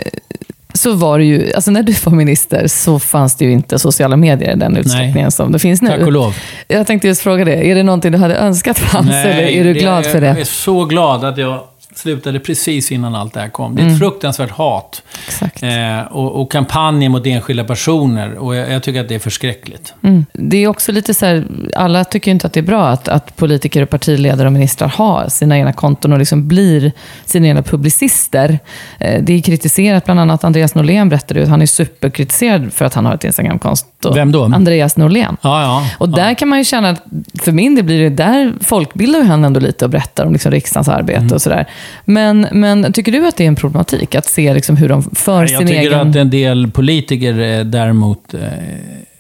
så var det ju, alltså när du var minister så fanns det ju inte sociala medier i den utsträckningen som det finns nu. Tack och lov. Jag tänkte just fråga det, är det någonting du hade önskat fanns eller är du glad för Jag det? är så glad att jag slutade precis innan allt det här kom. Det är ett fruktansvärt hat. Eh, och, och kampanjer mot enskilda personer. Och jag, jag tycker att det är förskräckligt. Mm. Det är också lite så här, alla tycker ju inte att det är bra att, att politiker, och partiledare och ministrar har sina egna konton och liksom blir sina egna publicister. Eh, Det är kritiserat, bland annat Andreas Norlén berättade ju att han är superkritiserad för att han har ett Instagramkonto. Vem då? Andreas Norlén. Ja, ja. Och där kan man ju känna, att för min del blir det, där folkbildar ju han ändå lite och berättar om liksom riksdagens arbete Mm. och sådär. Men, men tycker du att det är en problematik att se liksom hur de för Jag sin tycker egen... att en del politiker eh, däremot eh,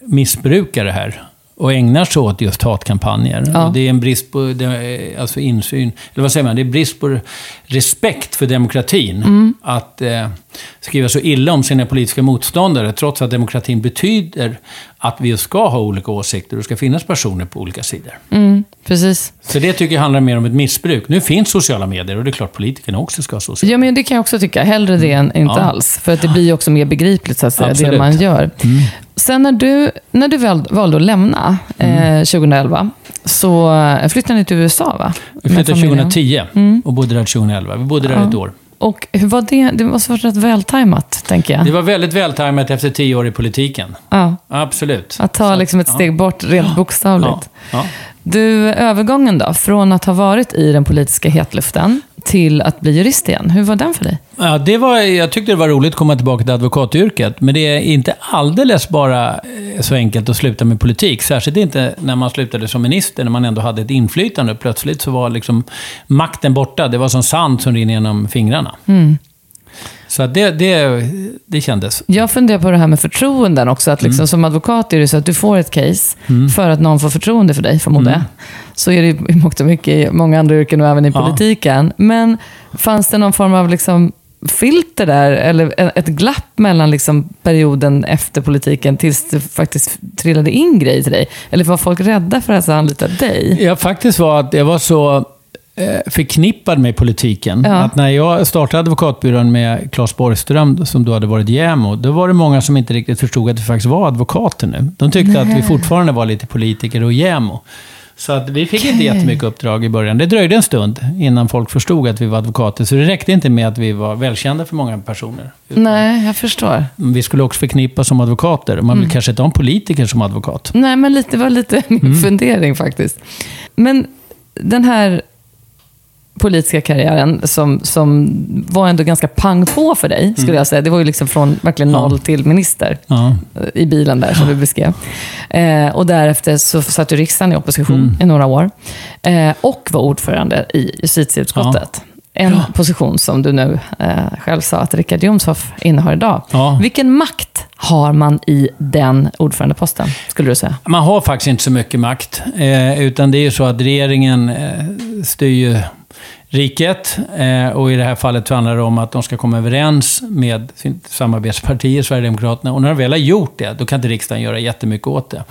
missbrukar det här. Och ägnar sig åt just hatkampanjer. Ja. Det är en brist på eh, alltså insyn. Eller vad säger man? Det är brist på respekt för demokratin. Mm. Att eh, skriva så illa om sina politiska motståndare. Trots att demokratin betyder att vi ska ha olika åsikter. Och det ska finnas personer på olika sidor. Mm, precis. Så det tycker jag handlar mer om ett missbruk. Nu finns sociala medier och det är klart politikerna också ska ha sociala Ja, men det kan jag också tycka. Hellre det än inte Ja. alls. För att det blir också mer begripligt, så att säga, det Absolut. man gör. Sen när du, när du väl, valde att lämna eh, 2011, så eh, flyttade ni till USA, va? Vi flyttade familjen. 2010 och bodde där 2011. Vi bodde där Ja. ett år. Och hur var det? Det måste ha varit rätt vältajmat, tänker jag. Det var väldigt vältajmat efter tio år i politiken. Ja, Absolut. att ta liksom ett steg bort, rent bokstavligt. Ja, ja. Du, övergången då, från att ha varit i den politiska hetluften till att bli jurist igen. Hur var den för dig? Ja, det var, jag tyckte det var roligt att komma tillbaka till advokatyrket. Men det är inte alldeles bara eh, så enkelt att sluta med politik. Särskilt inte när man slutade som minister, när man ändå hade ett inflytande. Plötsligt så var liksom makten borta. Det var som sand som rinner genom fingrarna. Så det, det, det kändes. Jag funderar på det här med förtroenden också. Att liksom, Som advokat är det så att du får ett case för att någon får förtroende för dig, förmodar jag. Så är det i mångt och mycket i många andra yrken och även i Ja. politiken. Men fanns det någon form av liksom filter där, eller ett glapp mellan liksom perioden efter politiken tills det faktiskt trillade in grejer till dig? Eller var folk rädda för att anlita dig? Ja, faktiskt var att jag var så förknippad med politiken. Ja. Att när jag startade advokatbyrån med Claes Borgström, som då hade varit JämO, då var det många som inte riktigt förstod att vi faktiskt var advokater nu. De tyckte att vi fortfarande var lite politiker och JämO. Så att vi fick inte jättemycket uppdrag i början. Det dröjde en stund innan folk förstod att vi var advokater. Så det räckte inte med att vi var välkända för många personer. Nej, jag förstår. Vi skulle också förknippas som advokater. Man vill kanske inte ha en politiker som advokat. Nej, men lite, det var lite *laughs* min fundering faktiskt. Men den här politiska karriären som, som var ändå ganska pang på för dig, skulle jag säga. Det var ju liksom från verkligen Ja. noll till minister Ja. eh, i bilen där som du beskrev. Eh, och därefter så satt du riksdagen i opposition i några år. Eh, och var ordförande i justitieutskottet. en Ja. position som du nu eh, själv sa att Richard Jomshoff innehar idag. Ja. Vilken makt har man i den ordförandeposten, skulle du säga? Man har faktiskt inte så mycket makt. Eh, utan det är ju så att regeringen eh, styr ju riket. Eh, och i det här fallet handlar det om att de ska komma överens med sin samarbetspartier, Sverigedemokraterna. Och när de väl har gjort det, då kan inte riksdagen göra jättemycket åt det.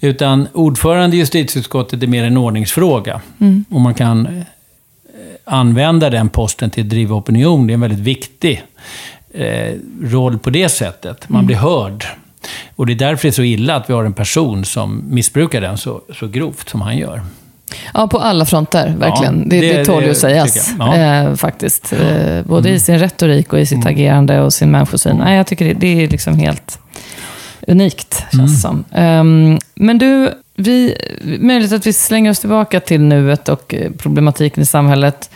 Utan ordförande i justitieutskottet är mer en ordningsfråga. Och man kan eh, använda den posten till att driva opinion. Det är en väldigt viktig eh, roll på det sättet. Man blir hörd. Och det är därför det är så illa att vi har en person som missbrukar den så, så grovt som han gör. Ja, på alla fronter, verkligen. Ja, det, det- det, tål ju att sägas. Ja. Mm. eh, faktiskt. Eh, både i sin retorik och i sitt agerande och sin människosyn. Nej, jag tycker det, det är liksom helt unikt, känns Mm. som. Ehm, men du, vi, möjligt att vi slänger oss tillbaka till nuet och eh, problematiken i samhället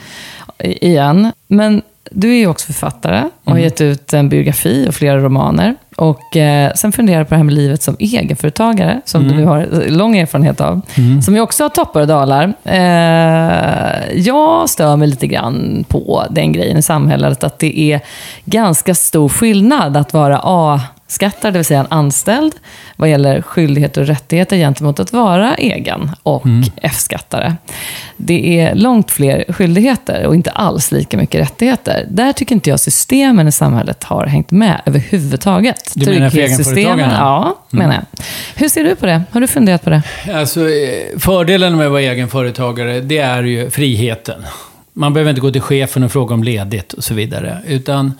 igen. Men du är ju också författare och har Mm. gett ut en biografi och flera romaner. Och eh, sen funderar på det här med livet som egenföretagare, som Mm. du har lång erfarenhet av. Som ju också har toppar och dalar. Eh, jag stör mig lite grann på den grejen i samhället, att det är ganska stor skillnad att vara A-skattare, det vill säga en anställd, vad gäller skyldigheter och rättigheter gentemot att vara egen och F-skattare. Det är långt fler skyldigheter och inte alls lika mycket rättigheter. Där tycker inte jag systemen i samhället har hängt med överhuvudtaget. Du menar för egenföretagarna? Ja, menar jag. Hur ser du på det? Har du funderat på det? Alltså, eh, fördelen med att vara egenföretagare, det är ju friheten. Man behöver inte gå till chefen och fråga om ledigt och så vidare. Utan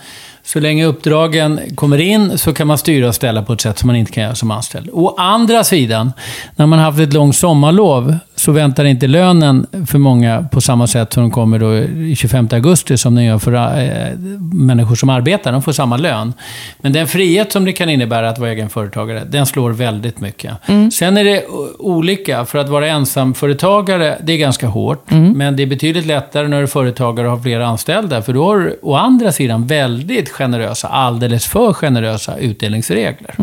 så länge uppdragen kommer in så kan man styra och ställa på ett sätt som man inte kan göra som anställd. Å andra sidan, när man haft ett långt sommarlov så väntar inte lönen för många på samma sätt som den kommer då i 25 augusti som den gör för eh, människor som arbetar. De får samma lön. Men den frihet som det kan innebära att vara egenföretagare, den slår väldigt mycket. Sen är det olika. För att vara ensamföretagare, det är ganska hårt. Men det är betydligt lättare när du är företagare och har flera anställda. För då har du å andra sidan väldigt generösa, alldeles för generösa utdelningsregler.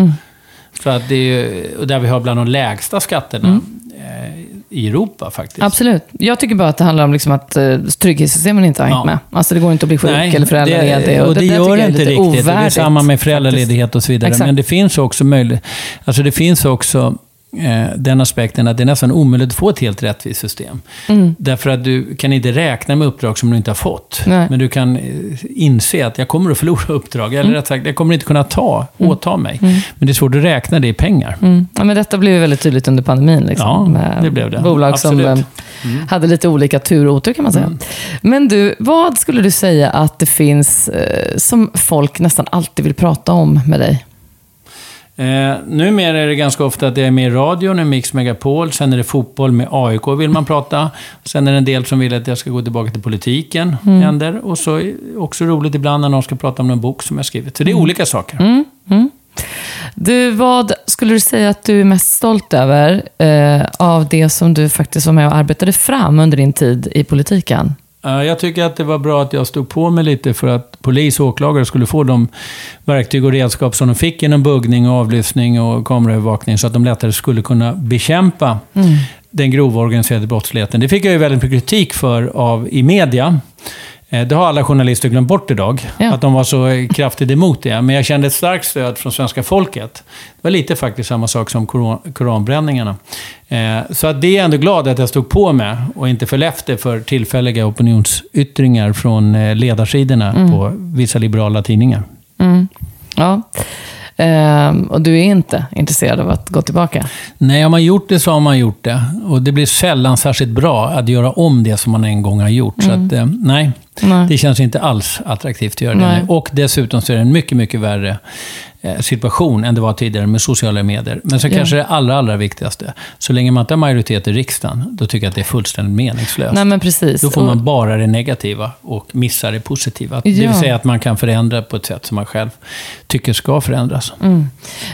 Så att det är ju, och där vi har bland de lägsta skatterna eh, i Europa faktiskt. Absolut. Jag tycker bara att det handlar om liksom att uh, trygghetssystemen inte har hängt Ja. med. Alltså det går inte att bli sjuk eller föräldraledig. det, och det, där gör det inte riktigt. Och det är ovärdigt, samma med föräldraledighet och så vidare. Exakt. Men det finns också möjlighet. Alltså det finns också eh, den aspekten att det är nästan omöjligt att få ett helt rättvist system. Därför att du kan inte räkna med uppdrag som du inte har fått. Nej. Men du kan eh, inse att jag kommer att förlora *laughs* uppdrag. Eller rätt sagt, jag kommer inte kunna ta, åta mig. Men det är svårt att räkna det i pengar. Mm. Ja, men detta blev ju väldigt tydligt under pandemin. Liksom, Ja, det blev det. Bolag som Absolut. eh, hade lite olika tur och otur kan man säga. Men du, vad skulle du säga att det finns eh, som folk nästan alltid vill prata om med dig? Eh, numera är det ganska ofta att jag är med i radion, i Mix Megapol. Sen är det fotboll med AIK vill man prata. Sen är det en del som vill att jag ska gå tillbaka till politiken. Händer. Och så är det också roligt ibland när någon ska prata om någon bok som jag skrivit. Så det är olika saker. Mm, mm. Du, vad skulle du säga att du är mest stolt över eh, av det som du faktiskt var med och arbetade fram under din tid i politiken? Eh, Jag tycker att det var bra att jag stod på mig lite för att polis och åklagare skulle få de verktyg och redskap som de fick genom buggning, och avlyssning och kameraövervakning så att de lättare skulle kunna bekämpa den grova organiserade brottsligheten. Det fick jag ju väldigt mycket kritik för av, i media. Eh, Det har alla journalister glömt bort idag, Ja. att de var så kraftigt emot det. Men jag kände ett starkt stöd från svenska folket. Det var lite faktiskt samma sak som koran- koranbränningarna. Eh, Så att det är jag ändå glad att jag stod på med och inte föll efter för tillfälliga opinionsyttringar från eh, ledarsidorna på vissa liberala tidningar. Mm. Ja. Ehm, och du är inte intresserad av att gå tillbaka? Nej, har man gjort det så har man gjort det. Och det blir sällan särskilt bra att göra om det som man en gång har gjort. Så att, eh, nej, Nej. det känns inte alls attraktivt att göra det Nej. nu. Och dessutom så är det en mycket, mycket värre situation än det var tidigare med sociala medier. Men så Ja. kanske det allra, allra viktigaste. Så länge man inte har majoritet i riksdagen, då tycker jag att det är fullständigt meningslöst. Nej, men precis. Då får man bara det negativa och missar det positiva. Det vill Ja. säga att man kan förändra på ett sätt som man själv tycker ska förändras. Mm.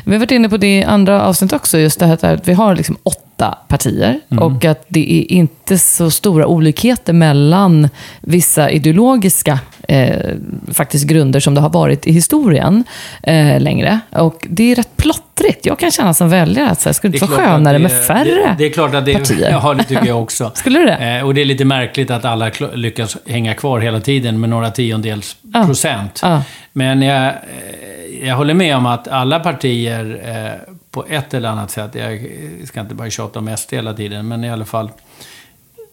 Vi har varit inne på det i andra avsnitt också, just det här att vi har liksom åtta partier och att det är inte så stora olikheter mellan vissa ideologiska eh, faktiskt grunder som det har varit i historien eh, längre. Och det är rätt plottrigt. Jag kan känna som väljare att det skulle inte vara skönare med färre det, det är klart att det, partier. *laughs* Ja, det tycker jag också. *laughs* skulle du det? Eh, och det är lite märkligt att alla lyckas hänga kvar hela tiden med några tiondels Ja. procent. Ja. Men jag, eh, jag håller med om att alla partier eh, på ett eller annat sätt, jag ska inte bara tjata om SD hela tiden, men i alla fall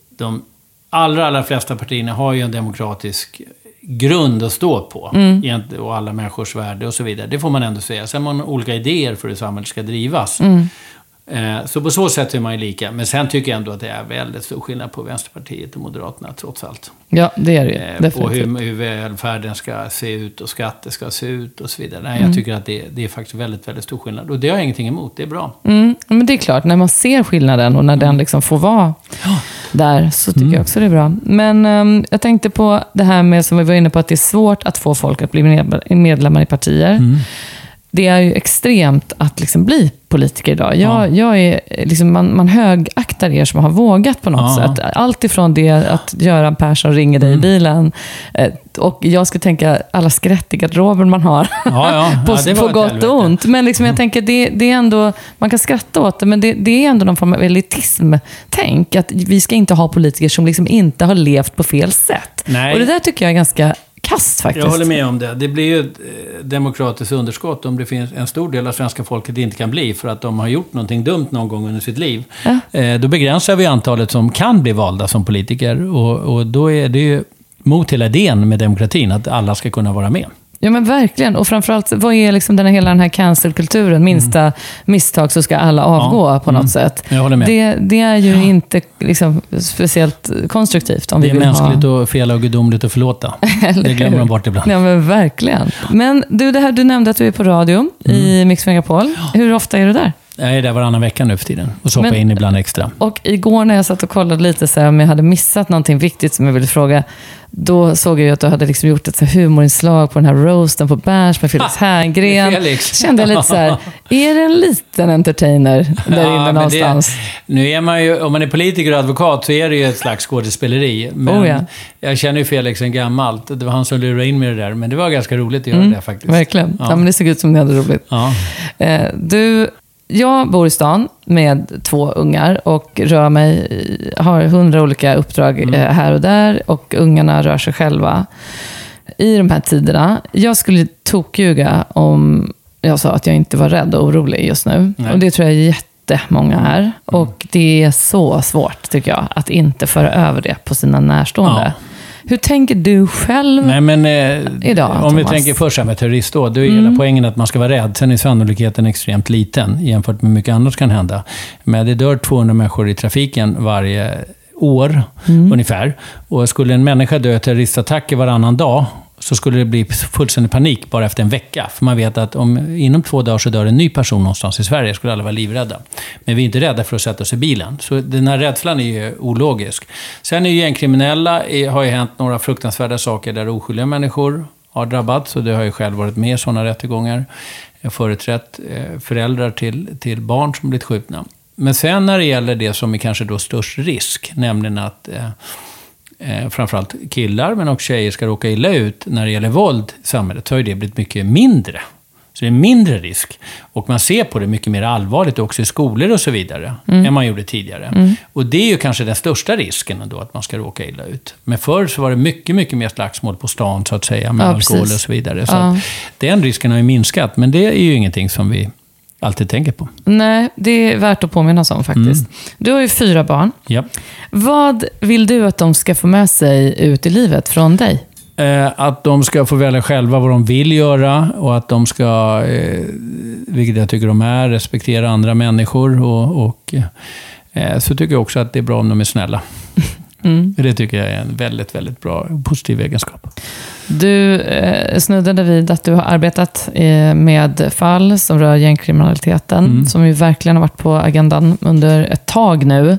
de allra, allra flesta partierna har ju en demokratisk grund att stå på. Mm. Och alla människors värde och så vidare. Det får man ändå säga. Sen har man olika idéer för hur samhället ska drivas. Mm. Eh, Så på så sätt är man ju lika. Men sen tycker jag ändå att det är väldigt stor skillnad på Vänsterpartiet och Moderaterna trots allt. Ja, det är det ju. Eh, På Definitivt. hur, hur välfärden ska se ut och skatter ska se ut och så vidare. Nej, Mm. jag tycker att det, det är faktiskt väldigt, väldigt stor skillnad. Och det har jag ingenting emot. Det är bra. Mm, men det är klart, när man ser skillnaden och när den liksom får vara där, så tycker jag också det är bra. Men ehm, jag tänkte på det här med, som vi var inne på, att det är svårt att få folk att bli med- medlemmar i partier. Det är ju extremt att liksom bli politiker idag. Jag, jag är, liksom, man, man högaktar er som har vågat på något Ja. sätt. Allt ifrån det att Göran Persson ringer dig i bilen, eh, och jag skulle tänka alla skratt i garderoben man har. Ja, ja. på, *laughs* ja, på gott och ont. Men liksom jag tänker, det, det är ändå, man kan skratta åt det, men det, det är ändå någon form av elitism-tänk. Att vi ska inte ha politiker som liksom inte har levt på fel sätt. Nej. Och det där tycker jag är ganska kast faktiskt. Jag håller med om det. Det blir ju ett eh, demokratiskt underskott om det finns en stor del av svenska folket inte kan bli för att de har gjort någonting dumt någon gång under sitt liv. Eh, Då begränsar vi antalet som kan bli valda som politiker och, och då är det ju mot hela idén med demokratin, att alla ska kunna vara med. Ja men verkligen. Och framförallt, vad är liksom den här, hela den här cancel-kulturen? Minsta misstag så ska alla avgå Mm. Ja. på något Mm. sätt. Jag håller med. Det, det är ju inte liksom, speciellt konstruktivt om Det vi är vill mänskligt ha... och fel och gudomligt att förlåta. *laughs* Det glömmer de bort ibland. Ja, men verkligen. Men du, det här, du nämnde att du är på radio Mm. i Mix Megapol. Hur ofta är du där? Jag är där varannan vecka nu för tiden och så hoppar jag in ibland extra. Och igår när jag satt och kollade lite så här, om jag hade missat någonting viktigt som jag ville fråga, då såg jag ju att du hade liksom gjort ett så humorinslag på den här roasten på Berns med Felix Herngren. Felix. Kände jag lite så här, är det en liten entertainer där Ja, inne någonstans? Det, nu är man ju, om man är politiker och advokat så är det ju ett slags skådespeleri. Men Oh, ja. jag känner ju Felix sen gammalt. Det var han som lurade in mig i det där. Men det var ganska roligt att göra det faktiskt. Mm, Verkligen. Ja. Ja. men det såg ut som ni hade roligt. Ja. Eh, du, jag bor i stan med två ungar och rör mig, har hundra olika uppdrag Mm. eh, här och där och ungarna rör sig själva i de här tiderna. Jag skulle tokljuga om jag sa att jag inte var rädd och orolig just nu. Nej. Mm. Och det tror jag jättemånga är. Och det är så svårt, tycker jag, att inte föra över det på sina närstående. Ja. Hur tänker du själv? Nej, men eh, Idag, om vi Thomas. tänker först här med terroristdåd, då är hela poängen att man ska vara rädd. Sen är sannolikheten extremt liten jämfört med mycket annat kan hända. Men det dör 200 människor i trafiken varje år, ungefär. Och skulle en människa dö i terroristattacker varannan dag, så skulle det bli fullständig panik bara efter en vecka. För man vet att om, inom två dagar så dör en ny person någonstans i Sverige, skulle alla vara livrädda. Men vi är inte rädda för att sätta oss i bilen. Så den här rädslan är ju ologisk. Sen är ju gängkriminella, har ju hänt några fruktansvärda saker där oskyldiga människor har drabbats. Och det har ju själv varit med i sådana rättegångar. Jag har företrätt eh, föräldrar till, till barn som blivit skjutna. Men sen när det gäller det som är kanske då störst risk, nämligen att eh, eh, framförallt killar men också tjejer ska råka illa ut när det gäller våld i samhället, så har ju det blivit mycket mindre. Så det är mindre risk. Och man ser på det mycket mer allvarligt också i skolor och så vidare, än man gjorde tidigare. Och det är ju kanske den största risken ändå, att man ska råka illa ut. Men förr så var det mycket, mycket mer slagsmål på stan, så att säga, med Ja, alkohol precis. och så vidare. Så Ja. den risken har ju minskat, men det är ju ingenting som vi alltid tänker på. Nej, det är värt att påminnas om faktiskt. Mm. Du har ju fyra barn. Ja. Vad vill du att de ska få med sig ut i livet från dig? Eh, att de ska få välja själva vad de vill göra och att de ska, eh, vilket jag tycker de är, respektera andra människor. Och, och eh, så tycker jag också att det är bra om de är snälla. *laughs* Mm. Det tycker jag är en väldigt, väldigt bra och positiv egenskap. Du eh, snuddade vid att du har arbetat eh, med fall som rör gängkriminaliteten, Mm. som ju verkligen har varit på agendan under ett tag nu.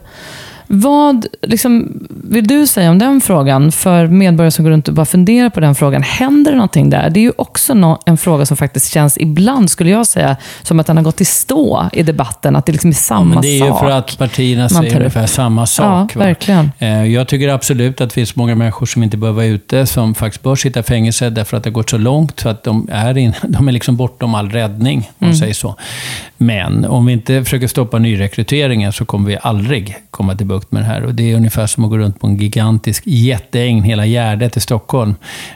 Vad liksom, vill du säga om den frågan för medborgare som går runt och bara funderar på den frågan? Händer det någonting där? Det är ju också no en fråga som faktiskt känns ibland, skulle jag säga, som att den har gått i stå i debatten. Att det liksom är samma sak. Ja, det är ju för att partierna säger ungefär samma sak. Ja, verkligen. Eh, jag tycker absolut att det finns många människor som inte behöver vara ute, som faktiskt bör sitta i fängelse därför att det har gått så långt så att de är, in, *laughs* de är liksom bortom all räddning, om man mm. säger så. Men om vi inte försöker stoppa nyrekryteringen så kommer vi aldrig komma till bukt med det här. Och det är ungefär som att gå runt på en gigantisk jätteäng, hela Gärdet i Stockholm,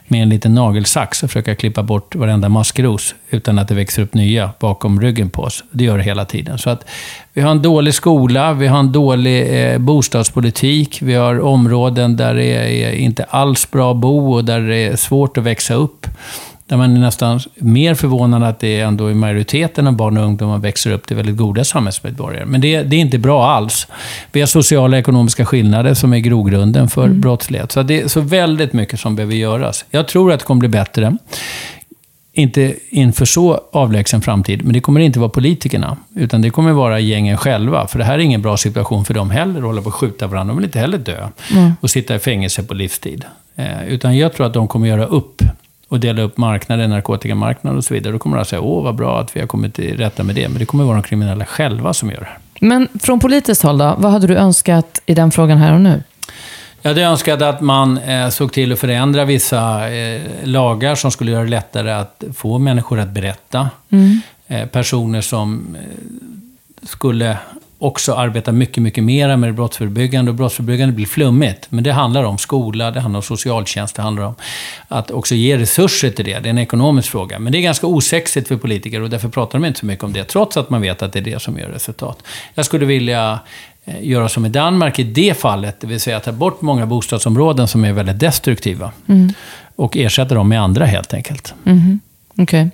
med en liten nagelsax och försöka klippa bort varenda maskros utan att det växer upp nya bakom ryggen på oss. Det gör det hela tiden. Så att vi har en dålig skola, vi har en dålig eh, bostadspolitik, vi har områden där det är inte alls bra att bo och där det är svårt att växa upp. Där man är nästan mer förvånad att det är ändå i majoriteten av barn och ungdomar växer upp till väldigt goda samhällsmedborgare. Men det, det är inte bra alls. Vi har sociala och ekonomiska skillnader som är grogrunden för mm. brottslighet. Så det är så väldigt mycket som behöver göras. Jag tror att det kommer bli bättre. Inte inför så avlägsen framtid, men det kommer inte vara politikerna. Utan det kommer vara gängen själva. För det här är ingen bra situation för dem heller, att hålla på och skjuta varandra. De vill inte heller dö mm. och sitta i fängelse på livstid. Eh, utan jag tror att de kommer göra upp och dela upp marknaden, narkotikamarknaden och så vidare. Då kommer att säga, åh vad bra att vi har kommit till rätta med det. Men det kommer vara de kriminella själva som gör det Men från politiskt håll då, vad hade du önskat i den frågan här och nu? Jag hade önskat att man eh, såg till att förändra vissa eh, lagar som skulle göra det lättare att få människor att berätta. Mm. Eh, personer som eh, skulle också arbeta mycket, mycket mer med det brottsförebyggande. Och brottsförebyggande blir flummigt. Men det handlar om skola, det handlar om socialtjänst, det handlar om att också ge resurser till det. Det är en ekonomisk fråga. Men det är ganska osexigt för politiker och därför pratar de inte så mycket om det. Trots att man vet att det är det som gör resultat. Jag skulle vilja eh, göra som i Danmark i det fallet, det vill säga ta bort många bostadsområden som är väldigt destruktiva. Mm. Och ersätta dem med andra helt enkelt. Mm. Okej. Okay.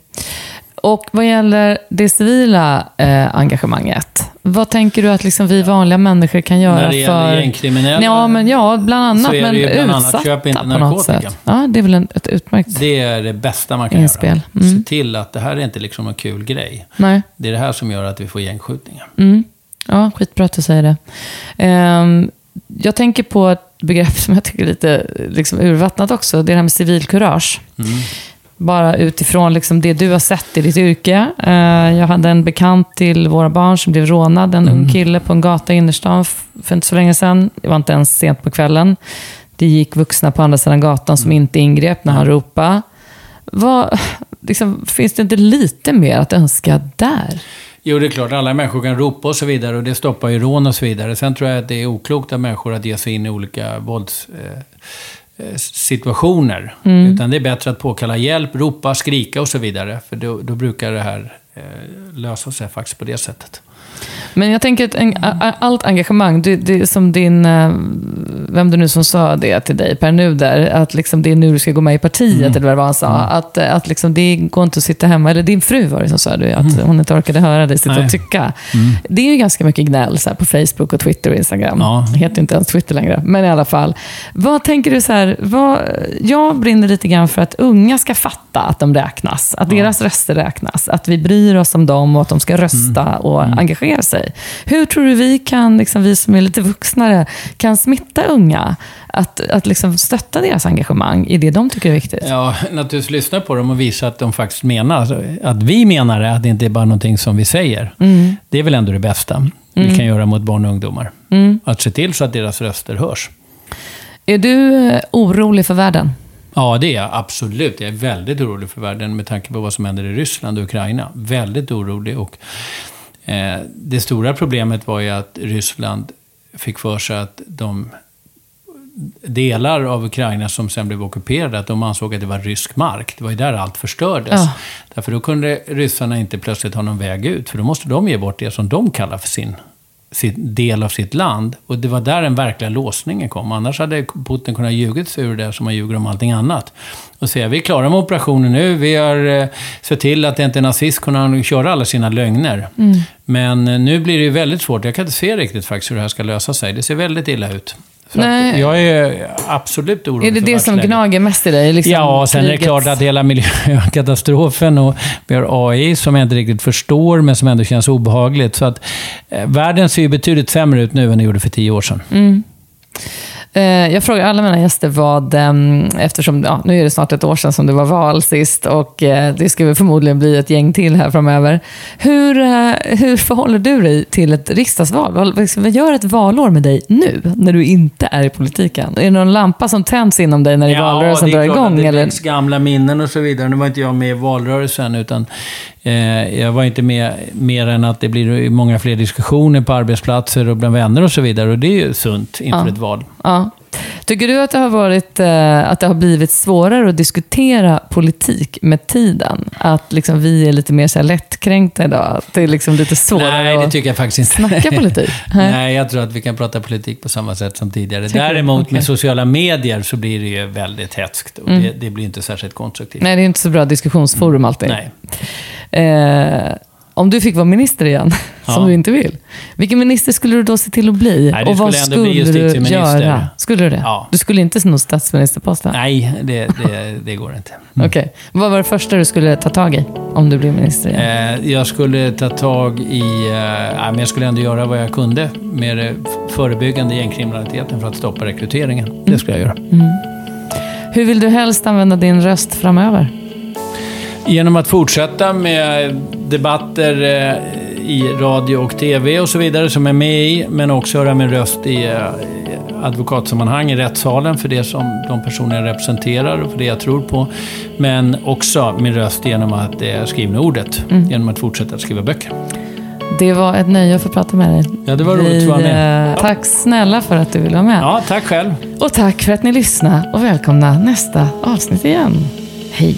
Och vad gäller det civila eh, engagemanget, vad tänker du att liksom vi vanliga människor kan göra för... När det gäller gängkriminella? Ja, men, ja, bland annat. Så är det ju bland annat, köp inte narkotika. Ja, det är väl en, ett utmärkt Det är det bästa man kan inspel. göra. Mm. Se till att det här är inte liksom en kul grej. Nej. Det är det här som gör att vi får gängskjutningar. Mm. Ja, skitbra att du säger det. Um, jag tänker på ett begrepp som jag tycker är lite liksom, urvattnat också. Det är det här med civilkurage. Mm. Bara utifrån liksom det du har sett i ditt yrke. Eh, jag hade en bekant till våra barn som blev rånad. En mm. ung kille på en gata i innerstan för inte så länge sedan. Det var inte ens sent på kvällen. Det gick vuxna på andra sidan gatan som mm. inte ingrep när han ropade. Vad, liksom, finns det inte lite mer att önska där? Jo, det är klart. Alla människor kan ropa och så vidare och det stoppar ju rån och så vidare. Sen tror jag att det är oklokt av människor att ge sig in i olika vålds... Eh, situationer. Mm. Utan det är bättre att påkalla hjälp, ropa, skrika och så vidare. För då, då brukar det här eh, lösa sig faktiskt på det sättet. Men jag tänker att en, allt engagemang, det, det som din, eh, vem det nu som sa det till dig, Per Nuder, att liksom det är nu du ska gå med i partiet, mm. eller vad han sa. Mm. Att, att liksom det går inte att sitta hemma, eller din fru var det som sa det, att mm. hon inte orkade höra dig sitta Nej. och tycka. Mm. Det är ju ganska mycket gnäll så på Facebook och Twitter och Instagram. Ja. Det heter inte ens Twitter längre, men i alla fall. Vad tänker du så här, vad, jag brinner lite grann för att unga ska fatta att de räknas, att ja. deras röster räknas, att vi bryr oss om dem och att de ska rösta mm. och mm. Engagera sig. Hur tror du vi kan, liksom, vi som är lite vuxnare, kan smitta unga? Att, att liksom stötta deras engagemang i det de tycker är viktigt? Ja, naturligtvis lyssna på dem och visa att de faktiskt menar, att vi menar det, att det inte är bara någonting som vi säger. Mm. Det är väl ändå det bästa mm. vi kan göra mot barn och ungdomar. Mm. Att se till så att deras röster hörs. Är du eh, orolig för världen? Ja, det är jag absolut. Jag är väldigt orolig för världen med tanke på vad som händer i Ryssland och Ukraina. Väldigt orolig. Och det stora problemet var ju att Ryssland fick för sig att de delar av Ukraina som sen blev ockuperade, att de ansåg att det var rysk mark. Det var ju där allt förstördes. Ja. Därför då kunde ryssarna inte plötsligt ha någon väg ut, för då måste de ge bort det som de kallar för sin sin del av sitt land. Och det var där den verkliga låsningen kom. Annars hade Putin kunnat ljugit sig ur det som man ljuger om allting annat. Och säga, vi är klara med operationen nu, vi har eh, sett till att inte nazist kunna köra alla sina lögner. Mm. Men eh, nu blir det ju väldigt svårt, jag kan inte se riktigt faktiskt hur det här ska lösa sig. Det ser väldigt illa ut. Så Nej. jag är absolut orolig Är det det som gnager mest i dig? Liksom Ja, sen är det krigets- klart att hela miljökatastrofen *laughs* och vi har AI som jag inte riktigt förstår, men som ändå känns obehagligt. Så att eh, världen ser ju betydligt sämre ut nu än den gjorde för tio år sedan. Mm. Eh, Jag frågar alla mina gäster vad, ehm, eftersom ja, nu är det snart ett år sedan som det var val sist och eh, det ska väl förmodligen bli ett gäng till här framöver. Hur, eh, hur förhåller du dig till ett riksdagsval? Vad, vad gör ett valår med dig nu, när du inte är i politiken? Är det någon lampa som tänds inom dig när valrörelsen det är drar klart igång? att det eller? gamla minnen och så vidare. Nu var inte jag med i valrörelsen, utan jag var inte med mer än att det blir många fler diskussioner på arbetsplatser och bland vänner och så vidare. Och det är ju sunt inför Ja. ett val. Ja. Tycker du att det har varit eh, att det har blivit svårare att diskutera politik med tiden? Att liksom vi är lite mer så här lättkränkta idag? Att det är liksom lite svårare Nej, det tycker jag faktiskt inte. snacka politik? *laughs* Nej, jag tror att vi kan prata politik på samma sätt som tidigare. Tycker? Däremot. Mm. med sociala medier så blir det ju väldigt hätskt och det, det blir inte särskilt konstruktivt. Nej, det är inte så bra diskussionsforum alltid. Nej. Eh, om du fick vara minister igen, *laughs* Ja. som du inte vill, vilken minister skulle du då se till att bli? Nej, och vad skulle skulle du göra? Skulle du det? Ja. Du skulle inte sno statsministerposten? Nej, det, det, det går inte. *laughs* Okej. Vad var det första du skulle ta tag i om du blev minister igen? Eh, jag skulle ta tag i... Eh, men jag skulle ändå göra vad jag kunde med det förebyggande gängkriminaliteten för att stoppa rekryteringen. Det skulle jag göra. Hur vill du helst använda din röst framöver? Genom att fortsätta med debatter eh, i radio och tv och så vidare som är med i, men också höra min röst i eh, advokatsammanhang i rättssalen för det som de personer jag representerar och för det jag tror på. Men också min röst genom att det skrivna ordet, genom att fortsätta att skriva böcker. Det var ett nöje att få prata med dig. Ja, det var roligt att vara med. eh, Tack snälla för att du ville vara med. Ja, tack själv. Och tack för att ni lyssnade och välkomna nästa avsnitt igen. Hej!